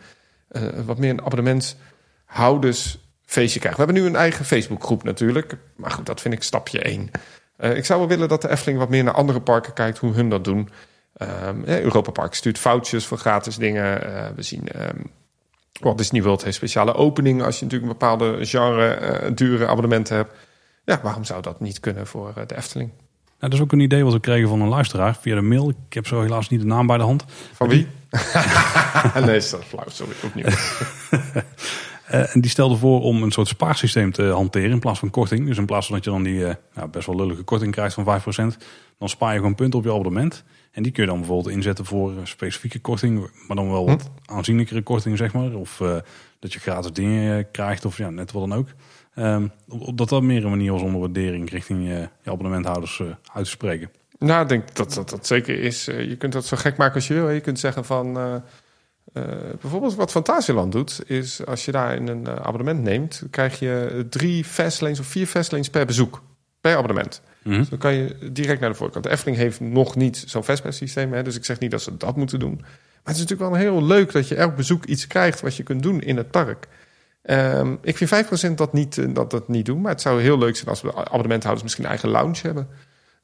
uh, wat meer een abonnementshouders-feestje krijgt. We hebben nu een eigen Facebookgroep natuurlijk. Maar goed, dat vind ik stapje 1. Uh, ik zou wel willen dat de Efteling wat meer naar andere parken kijkt, hoe hun dat doen. Um, Europa Park stuurt foutjes voor gratis dingen. we zien um, Walt Disney World heeft speciale openingen als je natuurlijk een bepaalde genre dure abonnementen hebt. Ja, waarom zou dat niet kunnen voor de Efteling? Nou, dat is ook een idee wat we kregen van een luisteraar via de mail. Ik heb zo helaas niet de naam bij de hand. Van wie? nee, is dat flauw. Sorry, opnieuw. Uh, en die stelde voor om een soort spaarsysteem te hanteren in plaats van korting. Dus in plaats van dat je dan die uh, nou, best wel lullige korting krijgt van 5%, dan spaar je gewoon punten op je abonnement. En die kun je dan bijvoorbeeld inzetten voor specifieke korting, maar dan wel wat hm? aanzienlijkere korting, zeg maar. Of uh, dat je gratis dingen krijgt, of ja, net wat dan ook. Um, dat dat meer een manier was om de waardering richting je, je abonnementhouders uit te spreken. Nou, ik denk dat dat, dat zeker is. je kunt dat zo gek maken als je wil. Je kunt zeggen van uh, bijvoorbeeld wat Fantasieland doet, is als je daar een uh, abonnement neemt, krijg je drie fastlanes of vier fastlanes per bezoek, per abonnement. Mm dus dan kan je direct naar de voorkant. De Efteling heeft nog niet zo'n fastpass systeem, hè, dus ik zeg niet dat ze dat moeten doen. Maar het is natuurlijk wel heel leuk dat je elk bezoek iets krijgt wat je kunt doen in het park. Um, ik vind 5% dat, niet, uh, dat dat niet doen, maar het zou heel leuk zijn als we abonnementhouders misschien een eigen lounge hebben.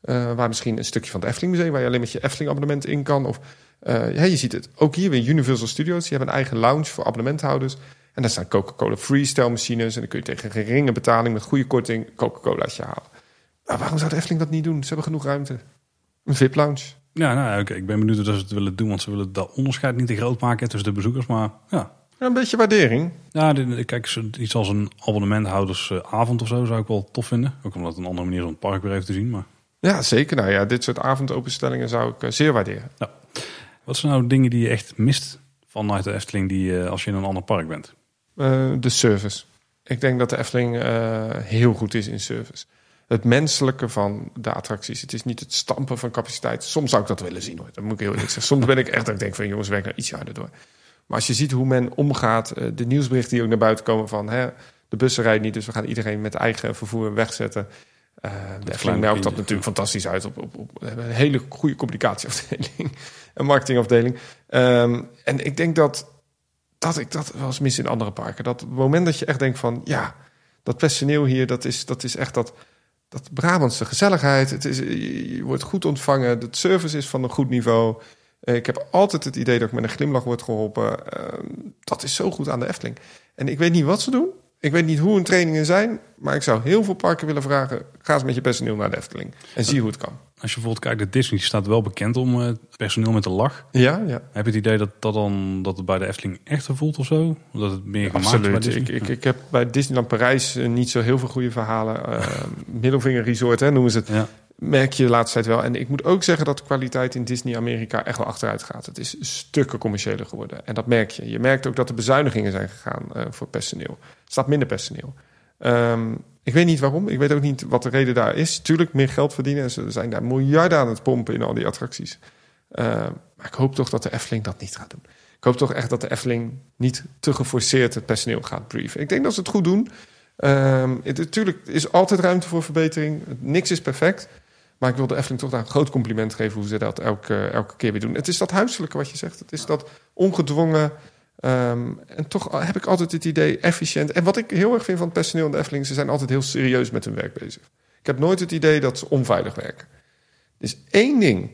Waar misschien een stukje van het Efteling Museum, waar je alleen met je Efteling abonnement in kan. Of uh, ja, je ziet het ook hier weer Universal Studios. Die hebben een eigen lounge voor abonnementhouders. En daar staan Coca-Cola freestyle machines. En dan kun je tegen geringe betaling met goede korting Coca-Cola's halen. Maar waarom zou de Efteling dat niet doen? Ze hebben genoeg ruimte. Een VIP-lounge. Ja, nou, oké. ik ben benieuwd of ze het willen doen. Want ze willen dat onderscheid niet te groot maken tussen de bezoekers. Maar ja. ja een beetje waardering. Ja, kijk, iets als een abonnementhoudersavond of zo zou ik wel tof vinden. Ook omdat het een andere manier om het park weer even te zien. Maar... Ja, zeker. Nou ja, dit soort avondopenstellingen zou ik uh, zeer waarderen. Ja. Wat zijn nou dingen die je echt mist vanuit de Efteling die, als je in een ander park bent? Uh, de service. Ik denk dat de Efteling uh, heel goed is in service. Het menselijke van de attracties. Het is niet het stampen van capaciteit. Soms zou ik dat willen zien hoor. Dat moet ik heel eerlijk zeggen. Soms ben ik echt dat ik denk van jongens, werk nou iets harder door. Maar als je ziet hoe men omgaat, de nieuwsberichten die ook naar buiten komen van hè, de bussen rijden niet, dus we gaan iedereen met eigen vervoer wegzetten. Uh, de Efteling melkt dat natuurlijk fantastisch uit. Op, op, op, we hebben een hele goede communicatieafdeling. een marketingafdeling. Um, en ik denk dat, dat ik dat wel eens mis in andere parken. Dat het moment dat je echt denkt van... ja, dat personeel hier, dat is, dat is echt dat, dat Brabantse gezelligheid. Het is, je wordt goed ontvangen. De service is van een goed niveau. Eh, ik heb altijd het idee dat ik met een glimlach word geholpen. Ehm, dat is zo goed aan de Efteling. En ik weet niet wat ze doen. Ik weet niet hoe hun trainingen zijn. Maar ik zou heel veel parken willen vragen. Ga eens met je personeel naar de Efteling. En zie hoe het kan. Als je bijvoorbeeld kijkt, de Disney staat wel bekend om uh, personeel met de lach. Ja, ja. Heb je het idee dat, dat, dan, dat het bij de Efteling echt voelt of zo? Dat het meer gemaakt Absoluut. Disney? Ik, ik, ik heb bij Disneyland Parijs uh, niet zo heel veel goede verhalen. Uh, Middelvinger Resort, hè, noemen ze het. Ja. Merk je de laatste tijd wel. En ik moet ook zeggen dat de kwaliteit in Disney Amerika echt wel achteruit gaat. Het is stukken commerciëler geworden. En dat merk je. Je merkt ook dat er bezuinigingen zijn gegaan voor personeel. Staat minder personeel. Um, ik weet niet waarom. Ik weet ook niet wat de reden daar is. Tuurlijk, meer geld verdienen. Ze zijn daar miljarden aan het pompen in al die attracties. Uh, maar ik hoop toch dat de Efteling dat niet gaat doen. Ik hoop toch echt dat de Efteling niet te geforceerd het personeel gaat brieven. Ik denk dat ze het goed doen. Het, natuurlijk is altijd ruimte voor verbetering. Niks is perfect. Maar ik wil de Efteling toch daar een groot compliment geven... hoe ze dat elke keer weer doen. Het is dat huiselijke wat je zegt. Het is dat ongedwongen... Um, en toch heb ik altijd het idee efficiënt. En wat ik heel erg vind van het personeel in de Efteling... ze zijn altijd heel serieus met hun werk bezig. Ik heb nooit het idee dat ze onveilig werken. Er is één ding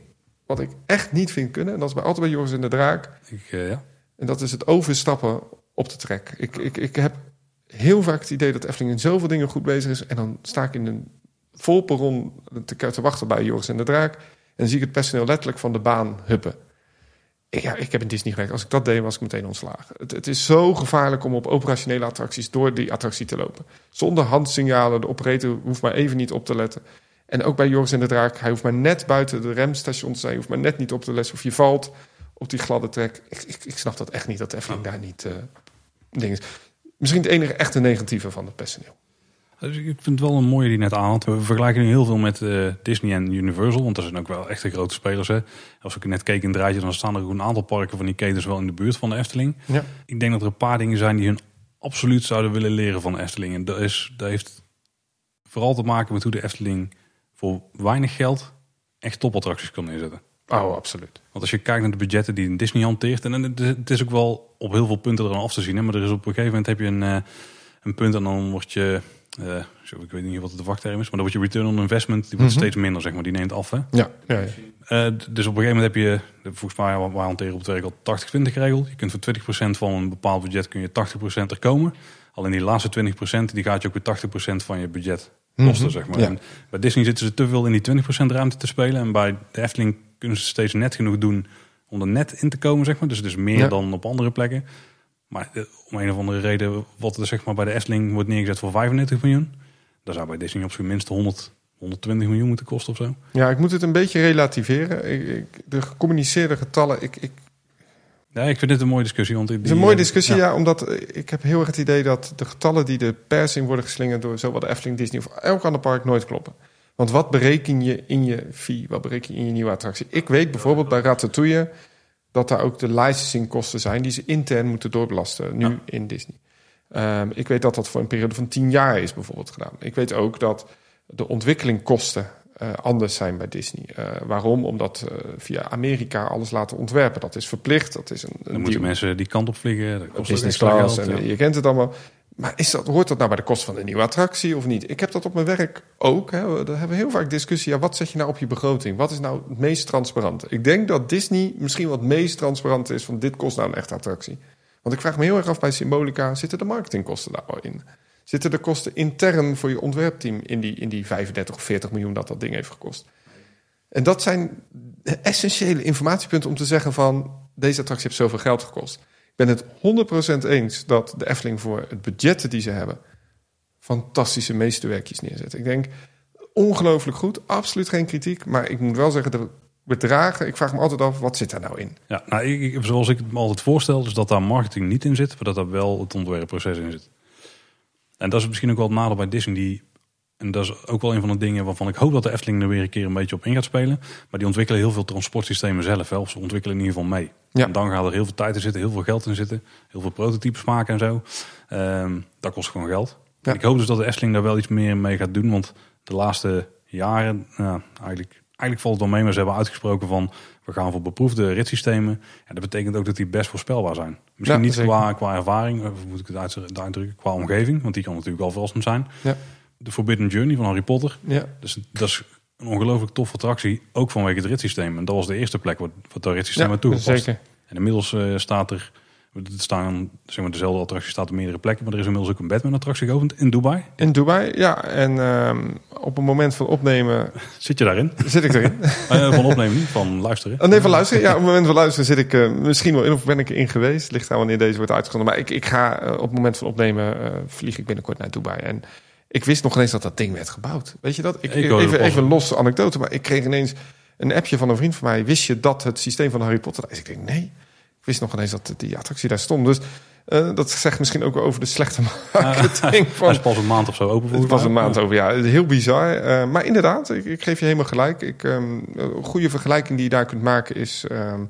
wat ik echt niet vind kunnen... en dat is bij, altijd bij Joris en de Draak. Ik, uh, ja. En dat is het overstappen op de trek. Ik, ik, ik heb heel vaak het idee dat Efteling in zoveel dingen goed bezig is... en dan sta ik in een vol perron te, te wachten bij Joris en de Draak... en dan zie ik het personeel letterlijk van de baan huppen ja, ik heb in Disney gewerkt. Als ik dat deed, was ik meteen ontslagen. Het, het, is zo gevaarlijk om op operationele attracties door die attractie te lopen. Zonder handsignalen. De operator hoeft maar even niet op te letten. En ook bij Joris en de Draak. Hij hoeft maar net buiten de remstation te zijn. Hij hoeft maar net niet op te letten of je valt op die gladde trek. Ik, ik, ik snap dat echt niet, dat Efteling daar niet uh, ding is. Misschien het enige echte negatieve van het personeel. Dus ik vind het wel een mooie die net aanhaalt. We vergelijken nu heel veel met uh, Disney en Universal. Want dat zijn ook wel echte grote spelers. Hè. Als ik net keek in het rijtje, dan staan er ook een aantal parken van die ketens wel in de buurt van de Efteling. Ja. Ik denk dat er een paar dingen zijn die hun absoluut zouden willen leren van de Efteling. En dat, is, dat heeft vooral te maken met hoe de Efteling voor weinig geld echt topattracties kan neerzetten. Oh, absoluut. Want als je kijkt naar de budgetten die Disney hanteert... en het is ook wel op heel veel punten er af te zien. Hè, maar er is op een gegeven moment heb je een, uh, een punt en dan word je... Uh, ik weet niet wat de wachtterm is, maar dan wordt je return on investment die wordt Mhm. steeds minder, zeg maar. Die neemt af, hè? Ja, ja, ja. Uh, dus op een gegeven moment heb je, volgens mij, wij hanteren op het werk al 80-20 regel. Je kunt voor 20% van een bepaald budget kun je 80% er komen. Alleen die laatste 20% die gaat je ook weer 80% van je budget kosten, Mhm. zeg maar. Ja. Bij Disney zitten ze te veel in die 20% ruimte te spelen. En bij de Efteling kunnen ze steeds net genoeg doen om er net in te komen, zeg maar. Dus het is meer dan op andere plekken. Maar eh, om een of andere reden, wat er zeg maar bij de Efteling wordt neergezet voor 35 miljoen. Dan zou bij Disney op zijn minst 100, 120 miljoen moeten kosten of zo. ja, ik moet het een beetje relativeren. Ik, ik, de gecommuniceerde getallen, ik, ik, Ja, ik vind dit een mooie discussie. Want die, Het is een mooie discussie, ja. omdat eh, ik heb heel erg het idee dat de getallen die de pers in worden geslingerd door zowel de Efteling, Disney of elk ander park nooit kloppen. Want wat bereken je in je fee? Wat bereken je in je nieuwe attractie? Ik weet bijvoorbeeld bij Ratatouille dat daar ook de licensingkosten zijn die ze intern moeten doorbelasten nu Ja. in Disney. Ehm, ik weet dat dat voor een periode van tien jaar is bijvoorbeeld gedaan. Ik weet ook dat de ontwikkelingkosten eh, anders zijn bij Disney. Eh, waarom? Omdat eh, via Amerika alles laten ontwerpen. Dat is verplicht. Dat is een, een Dan moeten deal. mensen die kant op vliegen. Dat kost business class. En, ja. Je kent het allemaal. Maar is dat, hoort dat nou bij de kost van de nieuwe attractie of niet? Ik heb dat op mijn werk ook. Hè. We- Daar hebben we heel vaak discussie. Ja, wat zet je nou op je begroting? Wat is nou het meest transparante? Ik denk dat Disney misschien wat meest transparant is van dit kost nou een echte attractie. Want ik vraag me heel erg af bij Symbolica, zitten de marketingkosten daar al in? Zitten de kosten intern voor je ontwerpteam in die, in die 35 of 40 miljoen dat dat ding heeft gekost? En dat zijn essentiële informatiepunten om te zeggen van... deze attractie heeft zoveel geld gekost. Ik ben het 100% eens dat de Efteling voor het budget die ze hebben... fantastische meesterwerkjes neerzet. Ik denk, ongelooflijk goed. Absoluut geen kritiek. Maar ik moet wel zeggen, de bedragen... ik vraag me altijd af, wat zit daar nou in? Ja, nou, ik, zoals ik het me altijd voorstel, is dat daar marketing niet in zit, maar dat daar wel het ontwerpproces in zit. En dat is misschien ook wel het nadeel bij Disney. Die, en dat is ook wel een van de dingen waarvan ik hoop dat de Efteling er weer een keer een beetje op in gaat spelen. Maar die ontwikkelen heel veel transportsystemen zelf. Hè, of ze ontwikkelen in ieder geval mee. Ja. En dan gaat er heel veel tijd in zitten, heel veel geld in zitten. Heel veel prototypes maken en zo. Ehm, dat kost gewoon geld. Ja. Ik hoop dus dat de Efteling daar wel iets meer mee gaat doen. Want de laatste jaren, nou, eigenlijk, eigenlijk valt het wel mee, maar ze hebben uitgesproken van we gaan voor beproefde ritssystemen. Ja, dat betekent ook dat die best voorspelbaar zijn. Misschien Ja, niet zeker. qua, qua ervaring, of moet ik het uit- uitdrukken, qua omgeving, want die kan natuurlijk wel verrassend zijn. Ja. De Forbidden Journey van Harry Potter, Ja, dus dat is een ongelooflijk toffe attractie, ook vanwege het ritssysteem. En dat was de eerste plek wat, wat dat ritssysteem ja toegepast. zeker. En inmiddels eh, staat er, er staan, zeg maar, dezelfde attractie staat op meerdere plekken, maar er is inmiddels ook een Batman-attractie geopend in Dubai. In Dubai, ja. En ehm, op het moment van opnemen Zit je daarin? zit ik erin. Eh, van opnemen niet, van luisteren. Oh, nee, van luisteren. Ja, op het moment van luisteren zit ik eh, misschien wel in of ben ik erin geweest. Ligt aan wanneer deze wordt uitgezonden. Maar ik, ik ga op het moment van opnemen vlieg ik binnenkort naar Dubai. En ik wist nog ineens dat dat ding werd gebouwd. Weet je dat? Ik, even, even een losse anekdote, maar ik kreeg ineens een appje van een vriend van mij. Wist je dat het systeem van Harry Potter is? Ik denk, nee. Ik wist nog ineens dat die attractie daar stond. Dus eh, dat zegt misschien ook wel over de slechte marketing van, is pas een maand of zo open het was een maand over, ja. Heel bizar. Eh, maar inderdaad, ik, ik geef je helemaal gelijk. Ik, ehm, een goede vergelijking die je daar kunt maken is ehm,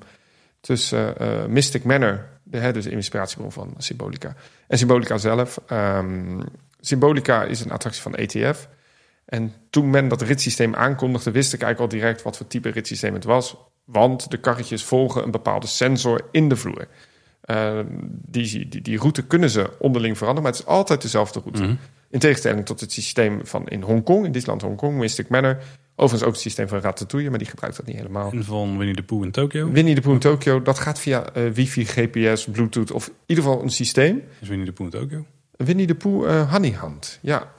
tussen eh, Mystic Manor, de, hè, dus de inspiratiebron van Symbolica, en Symbolica zelf. Ehm, Symbolica is een attractie van ETF. En toen men dat ritssysteem aankondigde, wist ik eigenlijk al direct wat voor type ritssysteem het was. Want de karretjes volgen een bepaalde sensor in de vloer. Eh, die, die, die route kunnen ze onderling veranderen, maar het is altijd dezelfde route. Mhm. In tegenstelling tot het systeem van in Hongkong, in Disneyland Hongkong, Mystic Manor. Overigens ook het systeem van Ratatouille, maar die gebruikt dat niet helemaal. En van Winnie de Pooh in Tokio. Winnie de Pooh in Tokyo, dat gaat via eh, wifi, GPS, bluetooth of in ieder geval een systeem. Is Winnie de Pooh in Tokio? Winnie de Pooh eh Honeyhand, ja,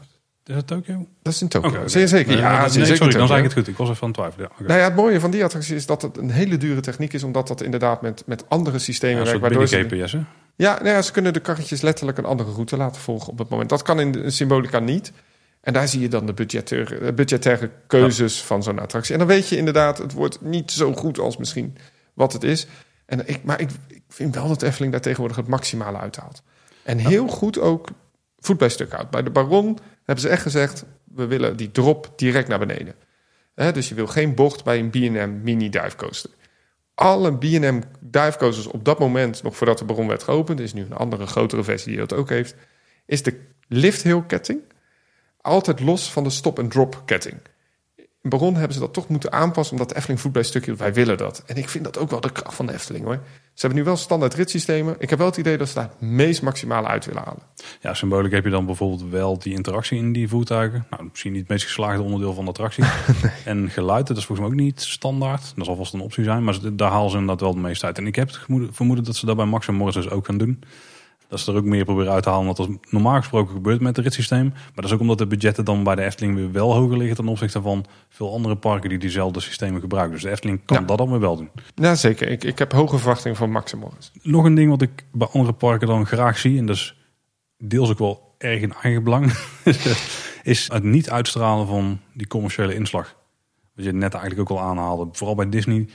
Is dat Tokio? dat is in Tokyo. Oké, oké. Zeer zeker, Nee, ja, nee, zeer nee, zeker sorry, dan zei ik het goed. Ik was even. Ja, oké. Nou ja, het mooie van die attractie is dat het een hele dure techniek is, omdat dat inderdaad met, met andere Ja, systemen een werkt. Waardoor ze, GPS, hè? ja, nou ja, ze kunnen de karretjes letterlijk een andere route laten volgen op het moment. Dat kan in de Symbolica niet. En daar zie je dan de budgettaire, budgettaire keuzes van zo'n attractie. En dan weet je inderdaad, het wordt niet zo goed als misschien wat het is. En ik, maar ik, ik vind wel dat Efteling daar tegenwoordig het maximale uithaalt. En heel goed ook voet bij stuk houdt. Bij de Baron hebben ze echt gezegd, we willen die drop direct naar beneden. Dus je wil geen bocht bij een B&M mini divecoaster. Alle B&M divecoasters op dat moment, nog voordat de Baron werd geopend... is nu een andere, grotere versie die dat ook heeft... is de lift-hill ketting altijd los van de stop-and-drop ketting. In Baron hebben ze dat toch moeten aanpassen... omdat de Efteling voet bij stukje, wij willen dat. En ik vind dat ook wel de kracht van de Efteling, hoor. Ze hebben nu wel standaard ritssystemen. Ik heb wel het idee dat ze daar het meest maximale uit willen halen. Ja, symbolisch heb je dan bijvoorbeeld wel die interactie in die voertuigen. Nou, misschien niet het meest geslaagde onderdeel van de attractie. En geluid, dat is volgens mij ook niet standaard. Dat zal vast een optie zijn, maar daar halen ze inderdaad wel het meest uit. En ik heb het vermoeden dat ze dat bij Max en Morris dus ook gaan doen. Dat ze er ook meer proberen uit te halen dat dat normaal gesproken gebeurt met het ritssysteem. Maar dat is ook omdat de budgetten dan bij de Efteling weer wel hoger liggen ten opzichte van veel andere parken die diezelfde systemen gebruiken. Dus de Efteling kan Ja. dat dan weer wel doen. Ja, zeker. Ik, ik heb hoge verwachtingen van Max en Morris. Nog een ding wat ik bij andere parken dan graag zie, en dat is deels ook wel erg in eigen belang, is het niet uitstralen van die commerciële inslag. Wat je net eigenlijk ook al aanhaalde. Vooral bij Disney,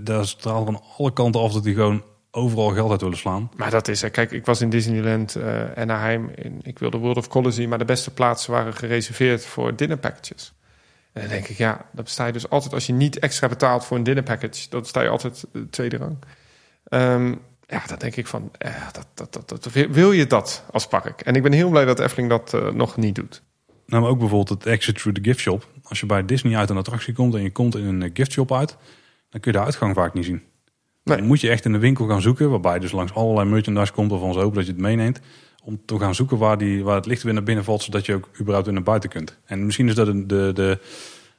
daar stralen van alle kanten af dat die gewoon overal geld uit willen slaan. Maar dat is er. Kijk, ik was in Disneyland, eh Anaheim. In, ik wilde World of Color zien, maar de beste plaatsen waren gereserveerd voor dinner packages. En dan denk ik, ja, dan sta je dus altijd, als je niet extra betaalt voor een dinner package, dan sta je altijd eh, tweede rang. Ehm, ja, dan denk ik van, eh, dat, dat, dat, dat, wil- je dat als park? En ik ben heel blij dat Efteling dat eh, nog niet doet. Nou, maar ook bijvoorbeeld het exit through the gift shop. Als je bij Disney uit een attractie komt en je komt in een gift shop uit, dan kun je de uitgang vaak niet zien. Nee. Dan moet je echt in de winkel gaan zoeken, waarbij je dus langs allerlei merchandise komt waarvan ze hopen dat je het meeneemt. Om te gaan zoeken waar, die, waar het licht weer naar binnen valt, zodat je ook überhaupt weer naar buiten kunt. En misschien is dat een, de, de,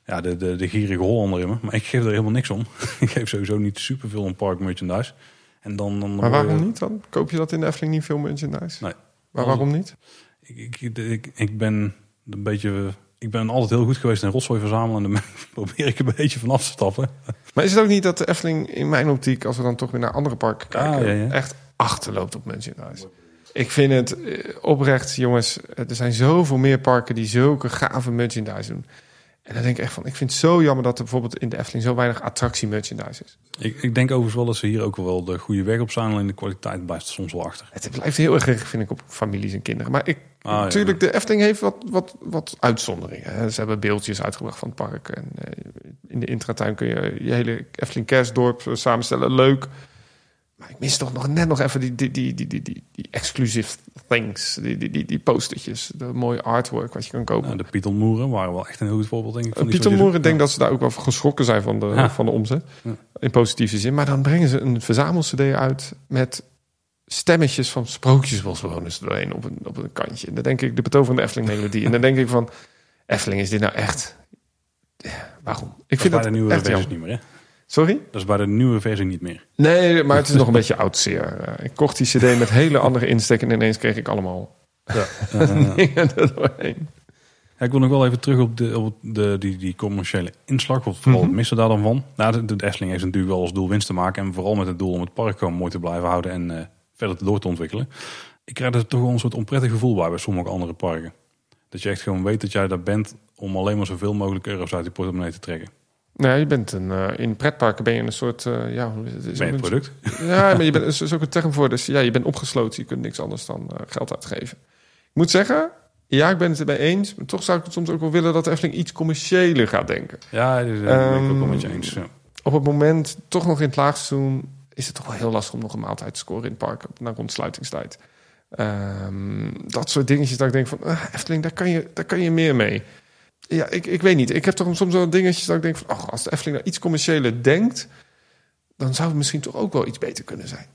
ja, de, de, de gierige Hollander in me, maar ik geef er helemaal niks om. ik geef sowieso niet superveel om park merchandise. En dan, dan Maar je- waarom niet dan? Koop je dat in de Efteling niet veel merchandise? Nee. Maar waarom niet? Ik, ik, ik, ik ben een beetje. Ik ben altijd heel goed geweest in rotzooi verzamelen. En daar probeer ik een beetje van af te stappen. Maar is het ook niet dat de Efteling in mijn optiek, als we dan toch weer naar andere parken kijken, Ah, ja, ja. echt achterloopt op merchandise? Ik vind het eh, oprecht, jongens. Er zijn zoveel meer parken die zulke gave merchandise doen. En dan denk ik echt van, ik vind het zo jammer dat er bijvoorbeeld in de Efteling zo weinig attractie merchandise is. Ik, ik denk overigens wel dat ze hier ook wel de goede weg op. Alleen de kwaliteit blijft soms wel achter. Het blijft heel erg vind ik, op families en kinderen. Maar ik, Ah, ja. natuurlijk, de Efteling heeft wat, wat, wat uitzonderingen. hè. Ze hebben beeldjes uitgebracht van het park. En eh, in de intratuin kun je je hele Efteling kerstdorp eh, samenstellen. Leuk. Maar ik mis toch nog net nog even die, die, die, die, die, die, die exclusive things. Die, die, die, die postertjes. De mooie artwork wat je kan kopen. Nou, de Pietelmoeren waren wel echt een heel goed voorbeeld, denk ik. van Moore, ik denk dat ze daar ook wel geschrokken zijn van de, Ja. van de omzet. In positieve zin. Maar dan brengen ze een verzamel-cd uit met stemmetjes van sprookjesbosbewoners doorheen op een, op een kantje. En dan denk ik, de betoverende Efteling-melodie. En dan denk ik van, Efteling, is dit nou echt... Ja, waarom? Ik vind dat bij de nieuwe jammer. niet meer, hè? Sorry? Dat is bij de nieuwe versie niet meer. Nee, maar het is nog een beetje oud zeer. Eh, ik kocht die cd met hele andere insteek en ineens kreeg ik allemaal Ja. Dingen er doorheen. Ja, ik wil nog wel even terug op, de, op de, die, die commerciële inslag. Of vooral Mhm. missen daar dan van. Nou, de, de Efteling heeft natuurlijk wel als doel winst te maken. En vooral met het doel om het park gewoon mooi te blijven houden. En eh, verder door te ontwikkelen. Ik krijg er toch wel een soort onprettig gevoel bij bij sommige andere parken. Dat je echt gewoon weet dat jij daar bent om alleen maar zoveel mogelijk euro's uit die portemonnee te trekken. Nee, je bent een, eh, in pretparken ben je een soort... eh, ja, is Ben je een- product? Ja, maar je bent, er is ook een term voor. Dus ja, je bent opgesloten. Je kunt niks anders dan eh, geld uitgeven. Ik moet zeggen, ja, ik ben het erbij eens. Maar toch zou ik het soms ook wel willen dat de Efteling iets commerciëler gaat denken. Ja, dat ben ik ook wel Ehm, met je eens. Ja. Op het moment, toch nog in het laagseizoen, is het toch wel heel lastig om nog een maaltijd te scoren in het park na rond sluitingstijd. Ehm, dat soort dingetjes dat ik denk van, ah, Efteling, daar kan, je, daar kan je meer mee. Ja, ik, ik weet niet. Ik heb toch soms wel dingetjes dat ik denk van, oh, als de Efteling nou iets commerciëler denkt, dan zou het misschien toch ook wel iets beter kunnen zijn.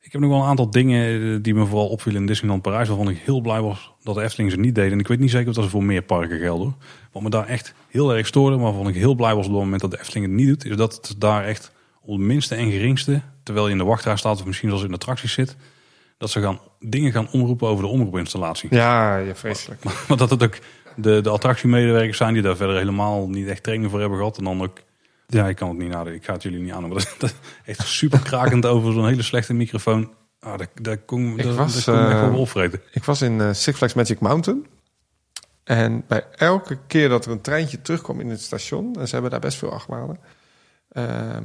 Ik heb nog wel een aantal dingen eh, die me vooral opvielen in Disneyland Parijs. Waarvan ik heel blij was dat de Efteling ze niet deden. En ik weet niet zeker of dat ze voor meer parken gelden. Wat me daar echt heel erg stoorde, maar waarvan ik heel blij was op het moment dat de Efteling het niet doet. Is dat het daar echt op het minste en geringste, terwijl je in de wachtrij staat of misschien zelfs in de attracties zit. Dat ze gaan dingen gaan omroepen over de omroepinstallatie. Ja, ja vreselijk. Maar dat het ook de, de attractiemedewerkers zijn die daar verder helemaal niet echt training voor hebben gehad. En dan ook, ja, ik kan het niet nadenken, ik ga het jullie niet aan. Maar dat, dat echt super krakend over zo'n hele slechte microfoon. Ah, daar, daar kon, Ik daar, was, daar echt eh, wel opvreten. Ik was in eh, Six Flags Magic Mountain. En bij elke keer dat er een treintje terugkwam in het station, en ze hebben daar best veel achtbanen, ehm,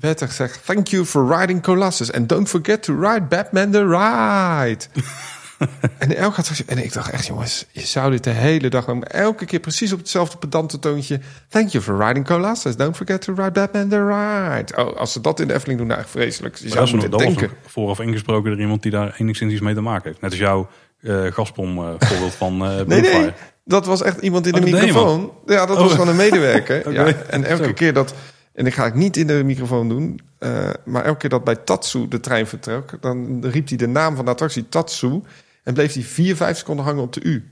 werd er gezegd: Thank you for riding Colossus. And don't forget to ride Batman the Ride. en elke. En ik dacht echt, jongens, je zou dit de hele dag lang. Elke keer precies op hetzelfde pedante toontje. Thank you for riding Colossus. Don't forget to ride Batman the Ride. Oh, als ze dat in de Efteling doen, nou echt vreselijk. Je zou nog, moeten denken. vooraf ingesproken door iemand die daar enigszins iets mee te maken heeft. Net als jouw eh Gazprom eh, voorbeeld van eh Nee, nee, dat was echt iemand in de Oh, microfoon. Ja, dat Oh. was gewoon een medewerker. Ja, en elke keer dat... En ik ga het niet in de microfoon doen. eh, maar elke keer dat bij Tatsu de trein vertrok... dan riep hij de naam van de attractie Tatsu... en bleef hij vier, vijf seconden hangen op de U.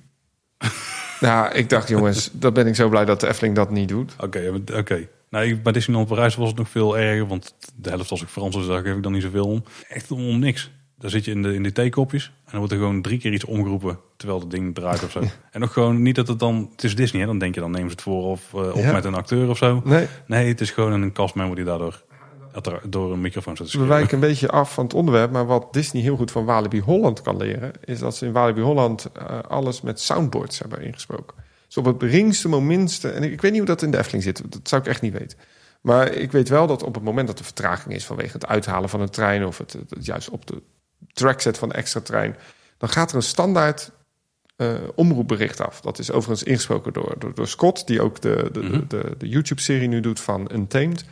nou, ik dacht, jongens, dan ben ik zo blij dat de Efteling dat niet doet. Oké, maar- oké. Nou, ik- bij Disneyland Parijs was het nog veel erger, want de helft was ik Frans, dus daar geef ik dan niet zoveel om. Echt om niks. Daar zit je in de, in die theekopjes en dan wordt er gewoon drie keer iets omgeroepen terwijl het ding draait of zo. En nog gewoon niet dat het dan, het is Disney hè, dan denk je dan nemen ze het voor of eh, op Ja. met een acteur of zo. Nee, Nee, het is gewoon een castmember die daardoor door een microfoon zit te we wijken een beetje af van het onderwerp. Maar wat Disney heel goed van Walibi Holland kan leren... is dat ze in Walibi Holland eh, alles met soundboards hebben ingesproken. Dus op het geringste, momentste... en ik, ik weet niet hoe dat in de Efteling zit. Dat zou ik echt niet weten. Maar ik weet wel dat op het moment dat er vertraging is... vanwege het uithalen van een trein... of het, het- het juist op de track set van de extra trein... dan gaat er een standaard eh, omroepbericht af. Dat is overigens ingesproken door, door, door Scott... die ook de, de, Mhm. de, de, de YouTube-serie nu doet van Untamed...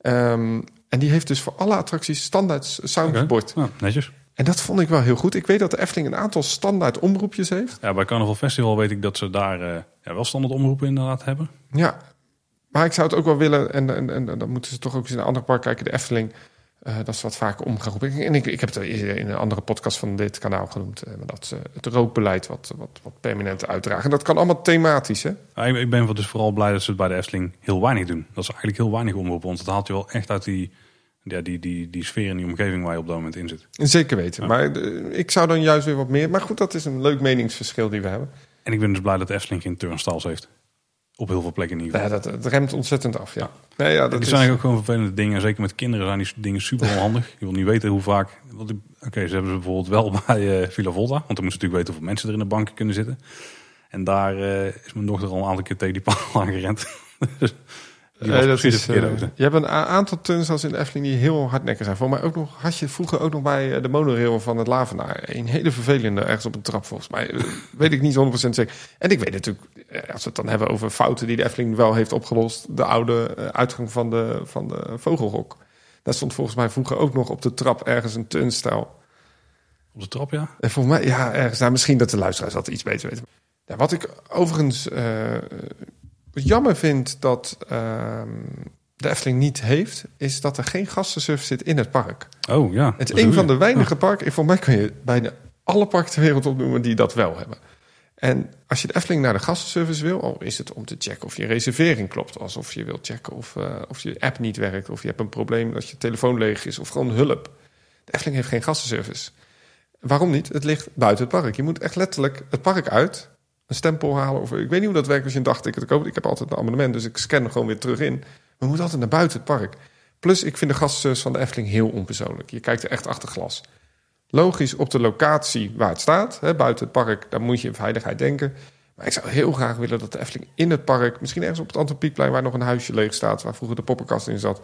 Ehm, en die heeft dus voor alle attracties standaard soundboard. Nou, netjes. En dat vond ik wel heel goed. Ik weet dat de Efteling een aantal standaard omroepjes heeft. Ja, bij Carnaval Festival weet ik dat ze daar eh, ja, wel standaard omroepen inderdaad hebben. Ja, maar ik zou het ook wel willen. En, en, en dan moeten ze toch ook eens in een ander park kijken. De Efteling. Eh, dat ze wat vaker om gaan roepen. En ik, ik heb het in een andere podcast van dit kanaal genoemd. eh, dat ze het rookbeleid wat, wat, wat permanent uitdragen. En dat kan allemaal thematisch, hè? Ja, ik, ik ben dus vooral blij dat ze het bij de Efteling heel weinig doen. Dat ze eigenlijk heel weinig omroepen, want het haalt je wel echt uit die, ja, die, die, die sfeer en die omgeving waar je op dat moment in zit. Zeker weten. Maar eh, ik zou dan juist weer wat meer. Maar goed, dat is een leuk meningsverschil die we hebben. En ik ben dus blij dat de Efteling geen turnstiles heeft. Op heel veel plekken in ieder Ja, dat, dat remt ontzettend af, ja. Nee, ja, dat is, zijn ook gewoon vervelende dingen. Zeker met kinderen zijn die dingen super onhandig. Je wil niet weten hoe vaak... Oké, ze hebben ze bijvoorbeeld wel bij eh Villa Volta. Want dan moeten ze natuurlijk weten hoeveel mensen er in de banken kunnen zitten. En daar eh, is mijn dochter al een aantal keer tegen die paal aangerend. dus Nee, dat precies is, eh, auto. je hebt een aantal turnstils in de Efteling die heel hardnekkig zijn. Voor mij ook nog, had je vroeger ook nog bij eh, de monorail van het Lavenaar. Een hele vervelende, ergens op een trap volgens mij. Eh, weet ik niet 100% zeker. En ik weet natuurlijk, eh, als we het dan hebben over fouten die de Efteling wel heeft opgelost. De oude eh, uitgang van de, van de vogelhok. Daar stond volgens mij vroeger ook nog op de trap ergens een turnstijl. Op de trap, ja. En volgens mij, ja, ergens. Nou, misschien dat de luisteraars dat iets beter weten. Ja, wat ik overigens eh, jammer vind dat ehm, de Efteling niet heeft, is dat er geen gastenservice zit in het park. Oh, ja. Het is een van de weinige parken. Volgens mij kun je bijna alle parken ter wereld opnoemen die dat wel hebben. En als je de Efteling naar de gastenservice wil, al is het om te checken of je reservering klopt, alsof je wilt checken of, eh, of je app niet werkt, of je hebt een probleem dat je telefoon leeg is, of gewoon hulp. De Efteling heeft geen gastenservice. Waarom niet? Het ligt buiten het park. Je moet echt letterlijk het park uit, een stempel halen. Of ik weet niet hoe dat werkt als je een dagticket koopt. Ik heb altijd een abonnement, dus ik scan gewoon weer terug in. We moeten altijd naar buiten het park. Plus, ik vind de gastenservice van de Efteling heel onpersoonlijk. Je kijkt er echt achter glas. Logisch op de locatie waar het staat, hè, buiten het park, daar moet je in veiligheid denken. Maar ik zou heel graag willen dat de Efteling in het park, misschien ergens op het Antropiekplein waar nog een huisje leeg staat, waar vroeger de poppenkast in zat,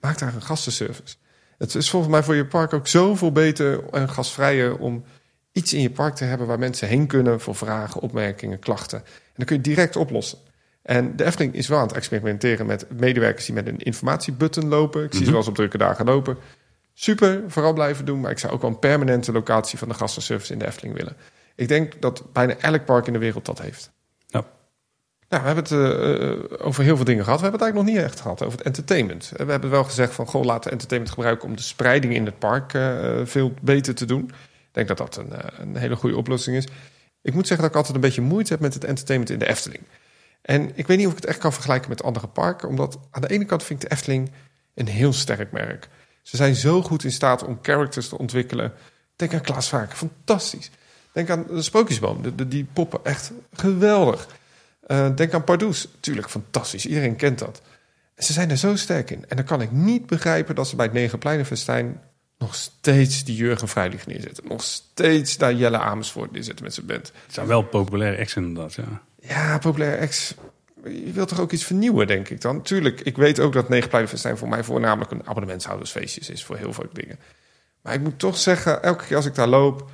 maak daar een gastenservice. Het is volgens mij voor je park ook zoveel beter en gasvrijer om iets in je park te hebben waar mensen heen kunnen voor vragen, opmerkingen, klachten. En dan kun je direct oplossen. En de Efteling is wel aan het experimenteren met medewerkers die met een informatiebutton lopen. Ik zie ze Mhm. wel eens op drukke dagen lopen. Super, vooral blijven doen. Maar ik zou ook wel een permanente locatie van de gastenservice in de Efteling willen. Ik denk dat bijna elk park in de wereld dat heeft. Ja. Nou, we hebben het eh, eh, over heel veel dingen gehad. We hebben het eigenlijk nog niet echt gehad over het entertainment. We hebben wel gezegd van, goh, laten entertainment gebruiken om de spreiding in het park eh, veel beter te doen. Denk dat dat een, eh, een hele goede oplossing is. Ik moet zeggen dat ik altijd een beetje moeite heb met het entertainment in de Efteling. En ik weet niet of ik het echt kan vergelijken met andere parken, omdat aan de ene kant vind ik de Efteling een heel sterk merk. Ze zijn zo goed in staat om characters te ontwikkelen. Denk aan Klaas Vaak, fantastisch. Denk aan de Sprookjesboom, die poppen, echt geweldig. Eh, denk aan Pardoes, natuurlijk fantastisch. Iedereen kent dat. Ze zijn er zo sterk in. En dan kan ik niet begrijpen dat ze bij het Negenpleinenfestijn nog steeds die Jurgen Vrijlich neerzetten. Nog steeds daar Jelle Amersfoort neerzetten met zijn band. Het zijn wel populaire acts inderdaad, ja. Ja, populair ex. Je wilt toch ook iets vernieuwen, denk ik dan? Tuurlijk, ik weet ook dat Negenpleinenfestijn voor mij voornamelijk een abonnementshoudersfeestjes is voor heel veel dingen. Maar ik moet toch zeggen, elke keer als ik daar loop,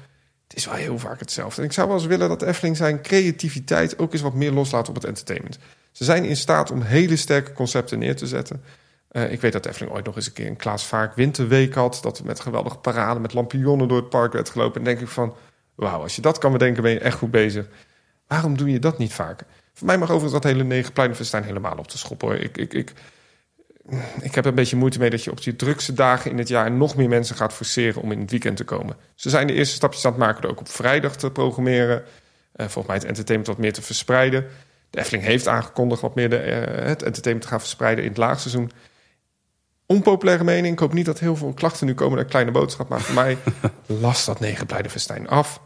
het is wel heel vaak hetzelfde. En ik zou wel eens willen dat de Efteling zijn creativiteit ook eens wat meer loslaat op het entertainment. Ze zijn in staat om hele sterke concepten neer te zetten. Eh, ik weet dat de Efteling ooit nog eens een keer een Klaas Vaak winterweek had. Dat met geweldige parade met lampionnen door het park werd gelopen. En denk ik van, wauw, als je dat kan bedenken ben je echt goed bezig. Waarom doe je dat niet vaker? Voor mij mag overigens dat hele negenpleinenfestijn helemaal op te schoppen. Hoor. Ik, ik, ik, ik heb een beetje moeite mee dat je op die drukste dagen in het jaar... nog meer mensen gaat forceren om in het weekend te komen. Ze zijn de eerste stapjes aan het maken door ook op vrijdag te programmeren. Eh, volgens mij het entertainment wat meer te verspreiden. De Efteling heeft aangekondigd wat meer de, eh, het entertainment te gaan verspreiden in het laagseizoen. Onpopulaire mening. Ik hoop niet dat heel veel klachten nu komen naar Kleine Boodschap. Maar voor mij, las dat negenpleinenfestijn af.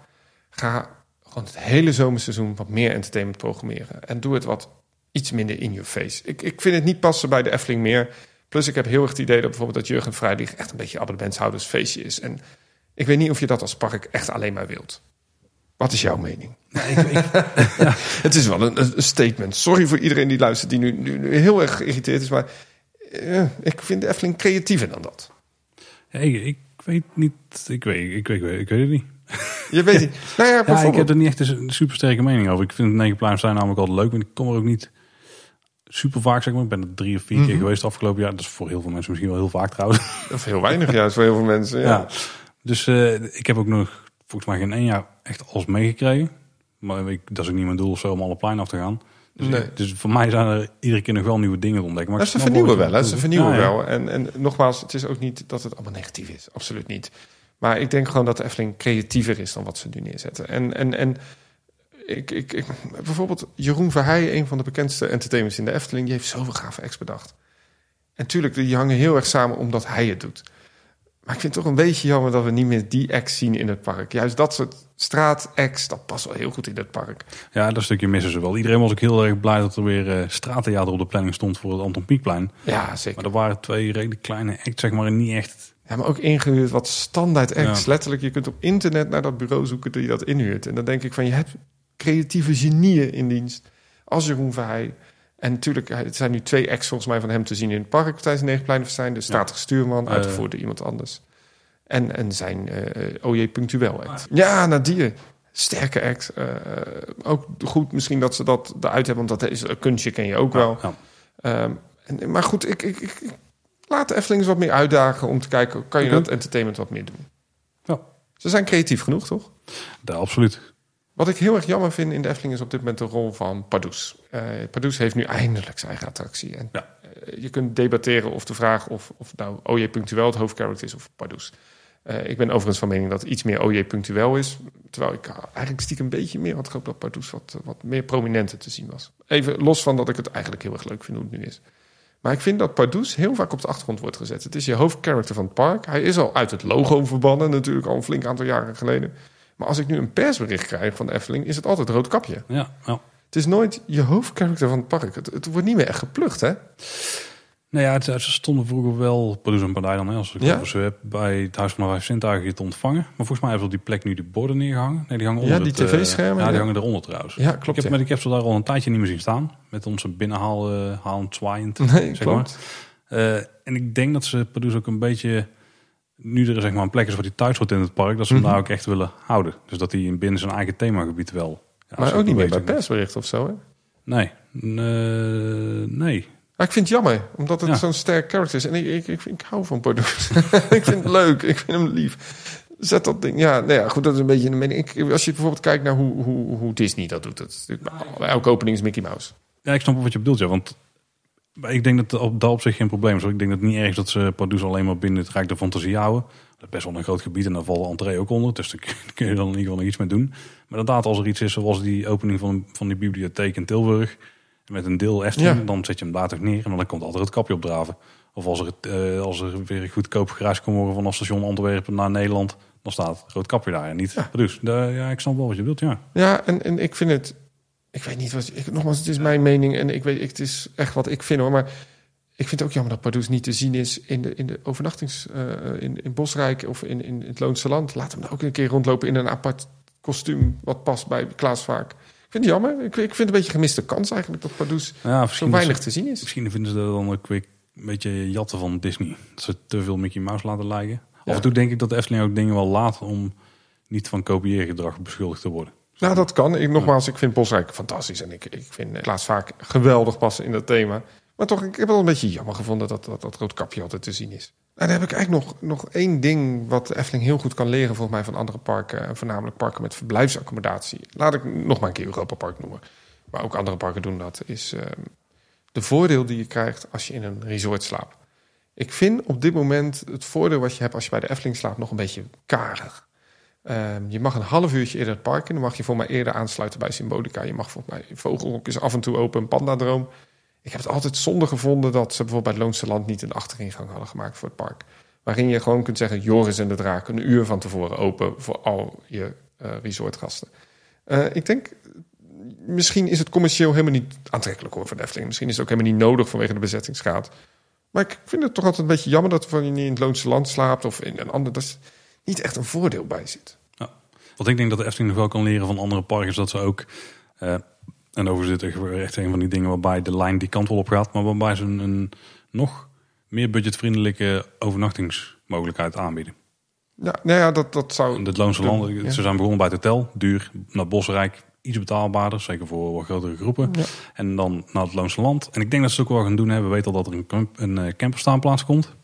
Ga gewoon het hele zomerseizoen wat meer entertainment programmeren. En doe het wat iets minder in your face. Ik, ik vind het niet passen bij de Efteling meer. Plus ik heb heel erg het idee dat bijvoorbeeld dat Jurgen Vrijdag echt een beetje abonnementshoudersfeestje is. En ik weet niet of je dat als park echt alleen maar wilt. Wat is jouw mening? Het is wel een, een statement. Sorry voor iedereen die luistert die nu, nu, nu heel erg geïrriteerd is. Maar eh, ik vind de Efteling creatiever dan dat. Hey, ik weet niet, ik weet, ik weet, ik weet het niet. Je weet niet. Nou ja, Ja, ik heb er niet echt een super sterke mening over. Ik vind het Negenpleinenfestijn namelijk altijd leuk, want ik kom er ook niet super vaak, zeg maar. Ik ben er drie of vier keer Mhm. geweest afgelopen jaar. Dat is voor heel veel mensen misschien wel heel vaak trouwens. Of heel weinig juist voor heel veel mensen. Ja. Ja. Dus eh, ik heb ook nog volgens mij geen één jaar echt alles meegekregen. Maar ik, dat is ook niet mijn doel of zo om alle plein af te gaan. Dus, Nee. dus voor mij zijn er iedere keer nog wel nieuwe dingen ontdekken. Maar ik ze vernieuwen wel, hè? Ze vernieuwen Ja, ja. wel. En, en nogmaals, het is ook niet dat het allemaal negatief is. Absoluut niet. Maar ik denk gewoon dat de Efteling creatiever is dan wat ze nu neerzetten. En, en, en ik, ik, ik, bijvoorbeeld Jeroen Verheijen, een van de bekendste entertainers in de Efteling, die heeft zoveel gave acts bedacht. En tuurlijk, die hangen heel erg samen omdat hij het doet. Maar ik vind het toch een beetje jammer dat we niet meer die acts zien in het park. Juist dat soort straatacts, dat past wel heel goed in het park. Ja, dat stukje missen ze wel. Iedereen was ook heel erg blij dat er weer eh straattheater op de planning stond voor het Anton Pieckplein. Ja, zeker. Maar er waren twee redelijk kleine acts, zeg maar, en niet echt... Ja, maar ook ingehuurd wat standaard acts. Ja. Letterlijk, je kunt op internet naar dat bureau zoeken die dat inhuurt. En dan denk ik van, je hebt creatieve genieën in dienst. Als Jeroen Verheij. En natuurlijk, het zijn nu twee acts volgens mij van hem te zien in het park tijdens Negenpleinenfestijn. De statige stuurman, Eh. uitgevoerd door iemand anders. En, en zijn eh OJ Punctueel act. Ja, Nadir. Sterke act. Eh, ook goed misschien dat ze dat eruit hebben, want dat is een kunstje ken je ook wel. Ja. Ehm, en, maar goed, ik, ik, ik, laat de Efteling eens wat meer uitdagen om te kijken, kan je dat entertainment wat meer doen? Ja. Ze zijn creatief genoeg, toch? Daar absoluut. Wat ik heel erg jammer vind in de Efteling is op dit moment de rol van Pardoes. Uh, Pardoes heeft nu eindelijk zijn eigen attractie. En Ja. eh, je kunt debatteren of de vraag of, of nou OJ Punctueel het hoofdcharacter is of Pardoes. Eh, ik ben overigens van mening dat het iets meer OJ Punctueel is. Terwijl ik eigenlijk stiekem een beetje meer had gehoopt dat Pardoes wat, wat meer prominenter te zien was. Even los van dat ik het eigenlijk heel erg leuk vind hoe het nu is. Maar ik vind dat Pardoes heel vaak op de achtergrond wordt gezet. Het is je hoofdcharacter van het park. Hij is al uit het logo verbannen, natuurlijk al een flink aantal jaren geleden. Maar als ik nu een persbericht krijg van de Efteling, is het altijd roodkapje. Ja, ja. Het is nooit je hoofdcharacter van het park. Het, het wordt niet meer echt geplucht, hè? Nou ja, het, ze stonden vroeger wel, Produce en Partij dan, hè, als ik Ja. het heb, bij het Huis van de Vijf Zintuigen te ontvangen. Maar volgens mij hebben ze op die plek nu die borden neergehangen. Nee, die hangen Ja, onder die het, eh, tv-schermen, Ja, die ja. hangen eronder trouwens. Ja, ik klopt. heb, ja. met, ik heb ze daar al een tijdje niet meer zien staan. Met onze binnenhaal, eh halend, zwaaiend. Nee, zeg klopt. Eh, en ik denk dat ze Produce ook een beetje, nu er zeg maar een plek is waar die thuis wordt in het park, dat ze hem Mhm. daar ook echt willen houden. Dus dat hij binnen zijn eigen themagebied wel. Ja, Maar ook niet meer bij persbericht of zo, hè? Nee, nee, nee. Maar ik vind het jammer, omdat het Ja. zo'n sterk karakter is. En ik, ik, ik, ik hou van Pardoes. ik vind het leuk, ik vind hem lief. Zet dat ding. Ja, nou ja, goed, dat is een beetje een mening. Ik, als je bijvoorbeeld kijkt naar hoe, hoe, hoe Disney dat doet. Dat is natuurlijk, bij elke opening is Mickey Mouse. Ja, ik snap wat je bedoelt, ja. Want ik denk dat op, dat op zich geen probleem is. Ik denk dat het niet erg is dat ze Pardoes alleen maar binnen het Rijk der Fantasie houden. Dat is best wel een groot gebied en daar valt de entree ook onder. Dus daar kun je dan in ieder geval nog iets mee doen. Maar inderdaad, als er iets is zoals die opening van, van die bibliotheek in Tilburg... met een deel Efteling, Ja. dan zet je hem daar toch neer... en dan komt altijd het kapje opdraven. Of als er, eh, als er weer goedkoop gereisd kan worden vanaf station Antwerpen naar Nederland... dan staat het rood kapje daar en niet Ja. Pardoes. Ja, ik snap wel wat je bedoelt, ja. Ja, en, en ik vind het... Ik weet niet wat... Ik, nogmaals, het is mijn mening en ik weet, het is echt wat ik vind hoor. Maar ik vind het ook jammer dat Pardoes niet te zien is in de, in de overnachtings... eh, in, in Bosrijk of in, in het Loonse Land. Laat hem dan ook een keer rondlopen in een apart kostuum... wat past bij Klaas Vaak. Ik vind het jammer. Ik, ik vind het een beetje een gemiste kans eigenlijk... dat Pardoes ja zo weinig te zien is. Misschien vinden ze dat dan ook weer een beetje jatten van Disney. Dat ze te veel Mickey Mouse laten lijken. Ja. Af en toe denk ik dat de Efteling ook dingen wel laat om niet van kopieergedrag beschuldigd te worden. Nou, dat kan. Ik, nogmaals, ik vind Bosrijk fantastisch. En ik, ik vind Klaas Vaak geweldig passen in dat thema. Maar toch, ik heb wel een beetje jammer gevonden dat dat, dat roodkapje altijd te zien is. En dan heb ik eigenlijk nog, nog één ding wat de Efteling heel goed kan leren... volgens mij van andere parken, en voornamelijk parken met verblijfsaccommodatie. Laat ik nog maar een keer Europa Park noemen. Maar ook andere parken doen dat. Is ehm, de voordeel die je krijgt als je in een resort slaapt. Ik vind op dit moment het voordeel wat je hebt als je bij de Efteling slaapt... nog een beetje karig. Ehm, je mag een half uurtje eerder het park in. Dan mag je voor mij eerder aansluiten bij Symbolica. Je mag volgens mij Vogelhok is af en toe open, Pandadroom. Ik heb het altijd zonde gevonden dat ze bijvoorbeeld bij het Loonse Land niet een achteringang hadden gemaakt voor het park. Waarin je gewoon kunt zeggen, Joris en de Draak een uur van tevoren open voor al je eh, resortgasten. Eh, ik denk, misschien is het commercieel helemaal niet aantrekkelijk hoor voor de Efteling. Misschien is het ook helemaal niet nodig vanwege de bezettingsgraad. Maar ik vind het toch altijd een beetje jammer dat je niet in het Loonse Land slaapt of in een ander, dat niet echt een voordeel bij zit. Wat ik denk dat de Efteling nog wel kan leren van andere parken is dat ze ook... eh, en overigens dit echt een van die dingen waarbij de lijn die kant wel op gaat... maar waarbij ze een, een nog meer budgetvriendelijke overnachtingsmogelijkheid aanbieden. Ja, nou ja, dat, dat zou. In het Loonse ja. ze zijn begonnen bij het hotel, duur, naar Bosrijk iets betaalbaarder, zeker voor wat grotere groepen. Ja. En dan naar het Loonse Land. En ik denk dat ze ook wel gaan doen hebben. We weten al dat er een, camp, een eh, camperstaanplaats komt.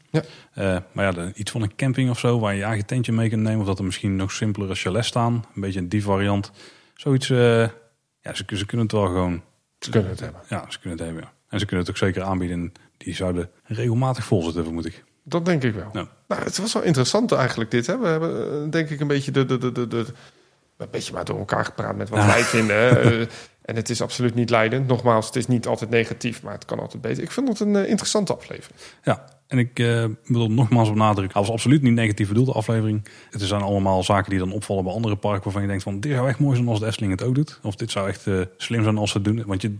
Ja. Eh, maar ja, de- iets van een camping of zo, waar je je eigen tentje mee kunt nemen. Of dat er misschien nog simpelere chalets staan. Een beetje die variant. Zoiets, eh, ja, ze, ze kunnen het wel gewoon, Ze kunnen het hebben. ja, ze kunnen het hebben. ja. En ze kunnen het ook zeker aanbieden. En die zouden regelmatig vol zitten, vermoed ik. Dat denk ik wel. Ja. Nou, het was wel interessant eigenlijk dit. Hè? We hebben eh, denk ik een beetje de, de, de, de, de een beetje maar door elkaar gepraat met wat wij vinden. en het is absoluut niet leidend. Nogmaals, het is niet altijd negatief, maar het kan altijd beter. Ik vind het een interessante aflevering. Ja, en ik eh, wil nogmaals benadrukken. Hij was absoluut niet negatief bedoeld, de aflevering. Het zijn allemaal zaken die dan opvallen bij andere parken... waarvan je denkt van, dit zou echt mooi zijn als de Efteling het ook doet. Of dit zou echt eh, slim zijn als ze het doen. Want je,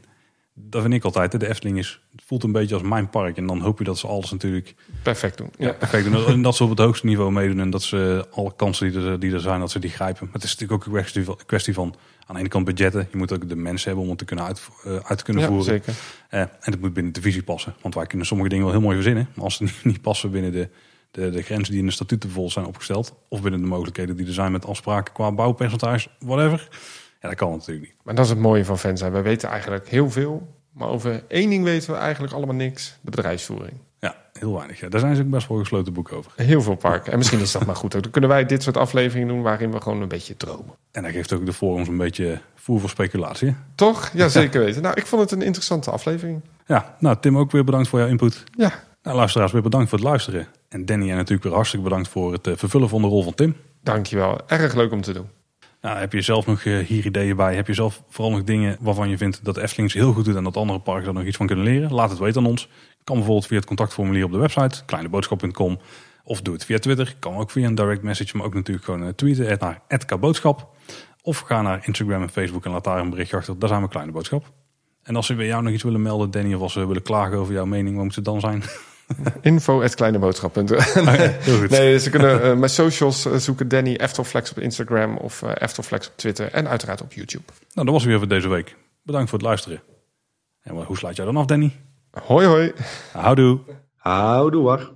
dat vind ik altijd. hè. De Efteling is, het voelt een beetje als mijn park. En dan hoop je dat ze alles natuurlijk Perfect doen. ja. Ja. perfect doen. En dat ze op het hoogste niveau meedoen. En dat ze alle kansen die er, die er zijn, dat ze die grijpen. Maar het is natuurlijk ook een kwestie van, kwestie van aan de ene kant budgetten. Je moet ook de mensen hebben om het te kunnen uit, eh, uit te kunnen Ja, voeren. zeker. Eh, en het moet binnen de visie passen. Want wij kunnen sommige dingen wel heel mooi verzinnen. Maar als ze niet, passen binnen de, de, de grenzen die in de statuten vol zijn opgesteld. Of binnen de mogelijkheden die er zijn met afspraken qua bouwpercentage, whatever. Ja, dat kan natuurlijk niet. Maar dat is het mooie van zijn. Wij weten eigenlijk heel veel. Maar over één ding weten we eigenlijk allemaal niks. De bedrijfsvoering. Ja, heel weinig. Ja. Daar zijn ze ook best wel gesloten boek over. Heel veel parken. En misschien is dat maar goed. ook. Dan kunnen wij dit soort afleveringen doen waarin we gewoon een beetje dromen. En dat geeft ook de forums een beetje voer voor speculatie. Toch? Ja, zeker weten. Nou, ik vond het een interessante aflevering. Ja, nou Tim ook weer bedankt voor jouw input. Ja, Nou, luisteraars weer bedankt voor het luisteren. En Danny en natuurlijk weer hartstikke bedankt voor het eh, vervullen van de rol van Tim. dankjewel. Erg leuk om te doen. Nou, heb je zelf nog eh, hier ideeën bij? Heb je zelf vooral nog dingen waarvan je vindt dat de Efteling ze heel goed doet en dat andere parken er nog iets van kunnen leren? Laat het weten aan ons. Kan bijvoorbeeld via het contactformulier op de website, kleineboodschap.com. Of doe het via Twitter. Kan ook via een direct message, maar ook natuurlijk gewoon eh, tweeten naar @kaboodschap. Of ga naar Instagram en Facebook en laat daar een berichtje achter. Daar zijn we Kleine Boodschap. En als ze bij jou nog iets willen melden, Danny, of als ze willen klagen over jouw mening, wat moet het dan zijn? Info at kleineboodschap.nl. goed. Nee, ze kunnen eh, mijn socials eh, zoeken. Danny Eftelflex op Instagram of uh, Eftelflex op Twitter. En uiteraard op YouTube. Nou, dat was het weer voor deze week. Bedankt voor het luisteren. En hoe sluit jij dan af, Danny? Hoi hoi. Houdoe. Houdoe war.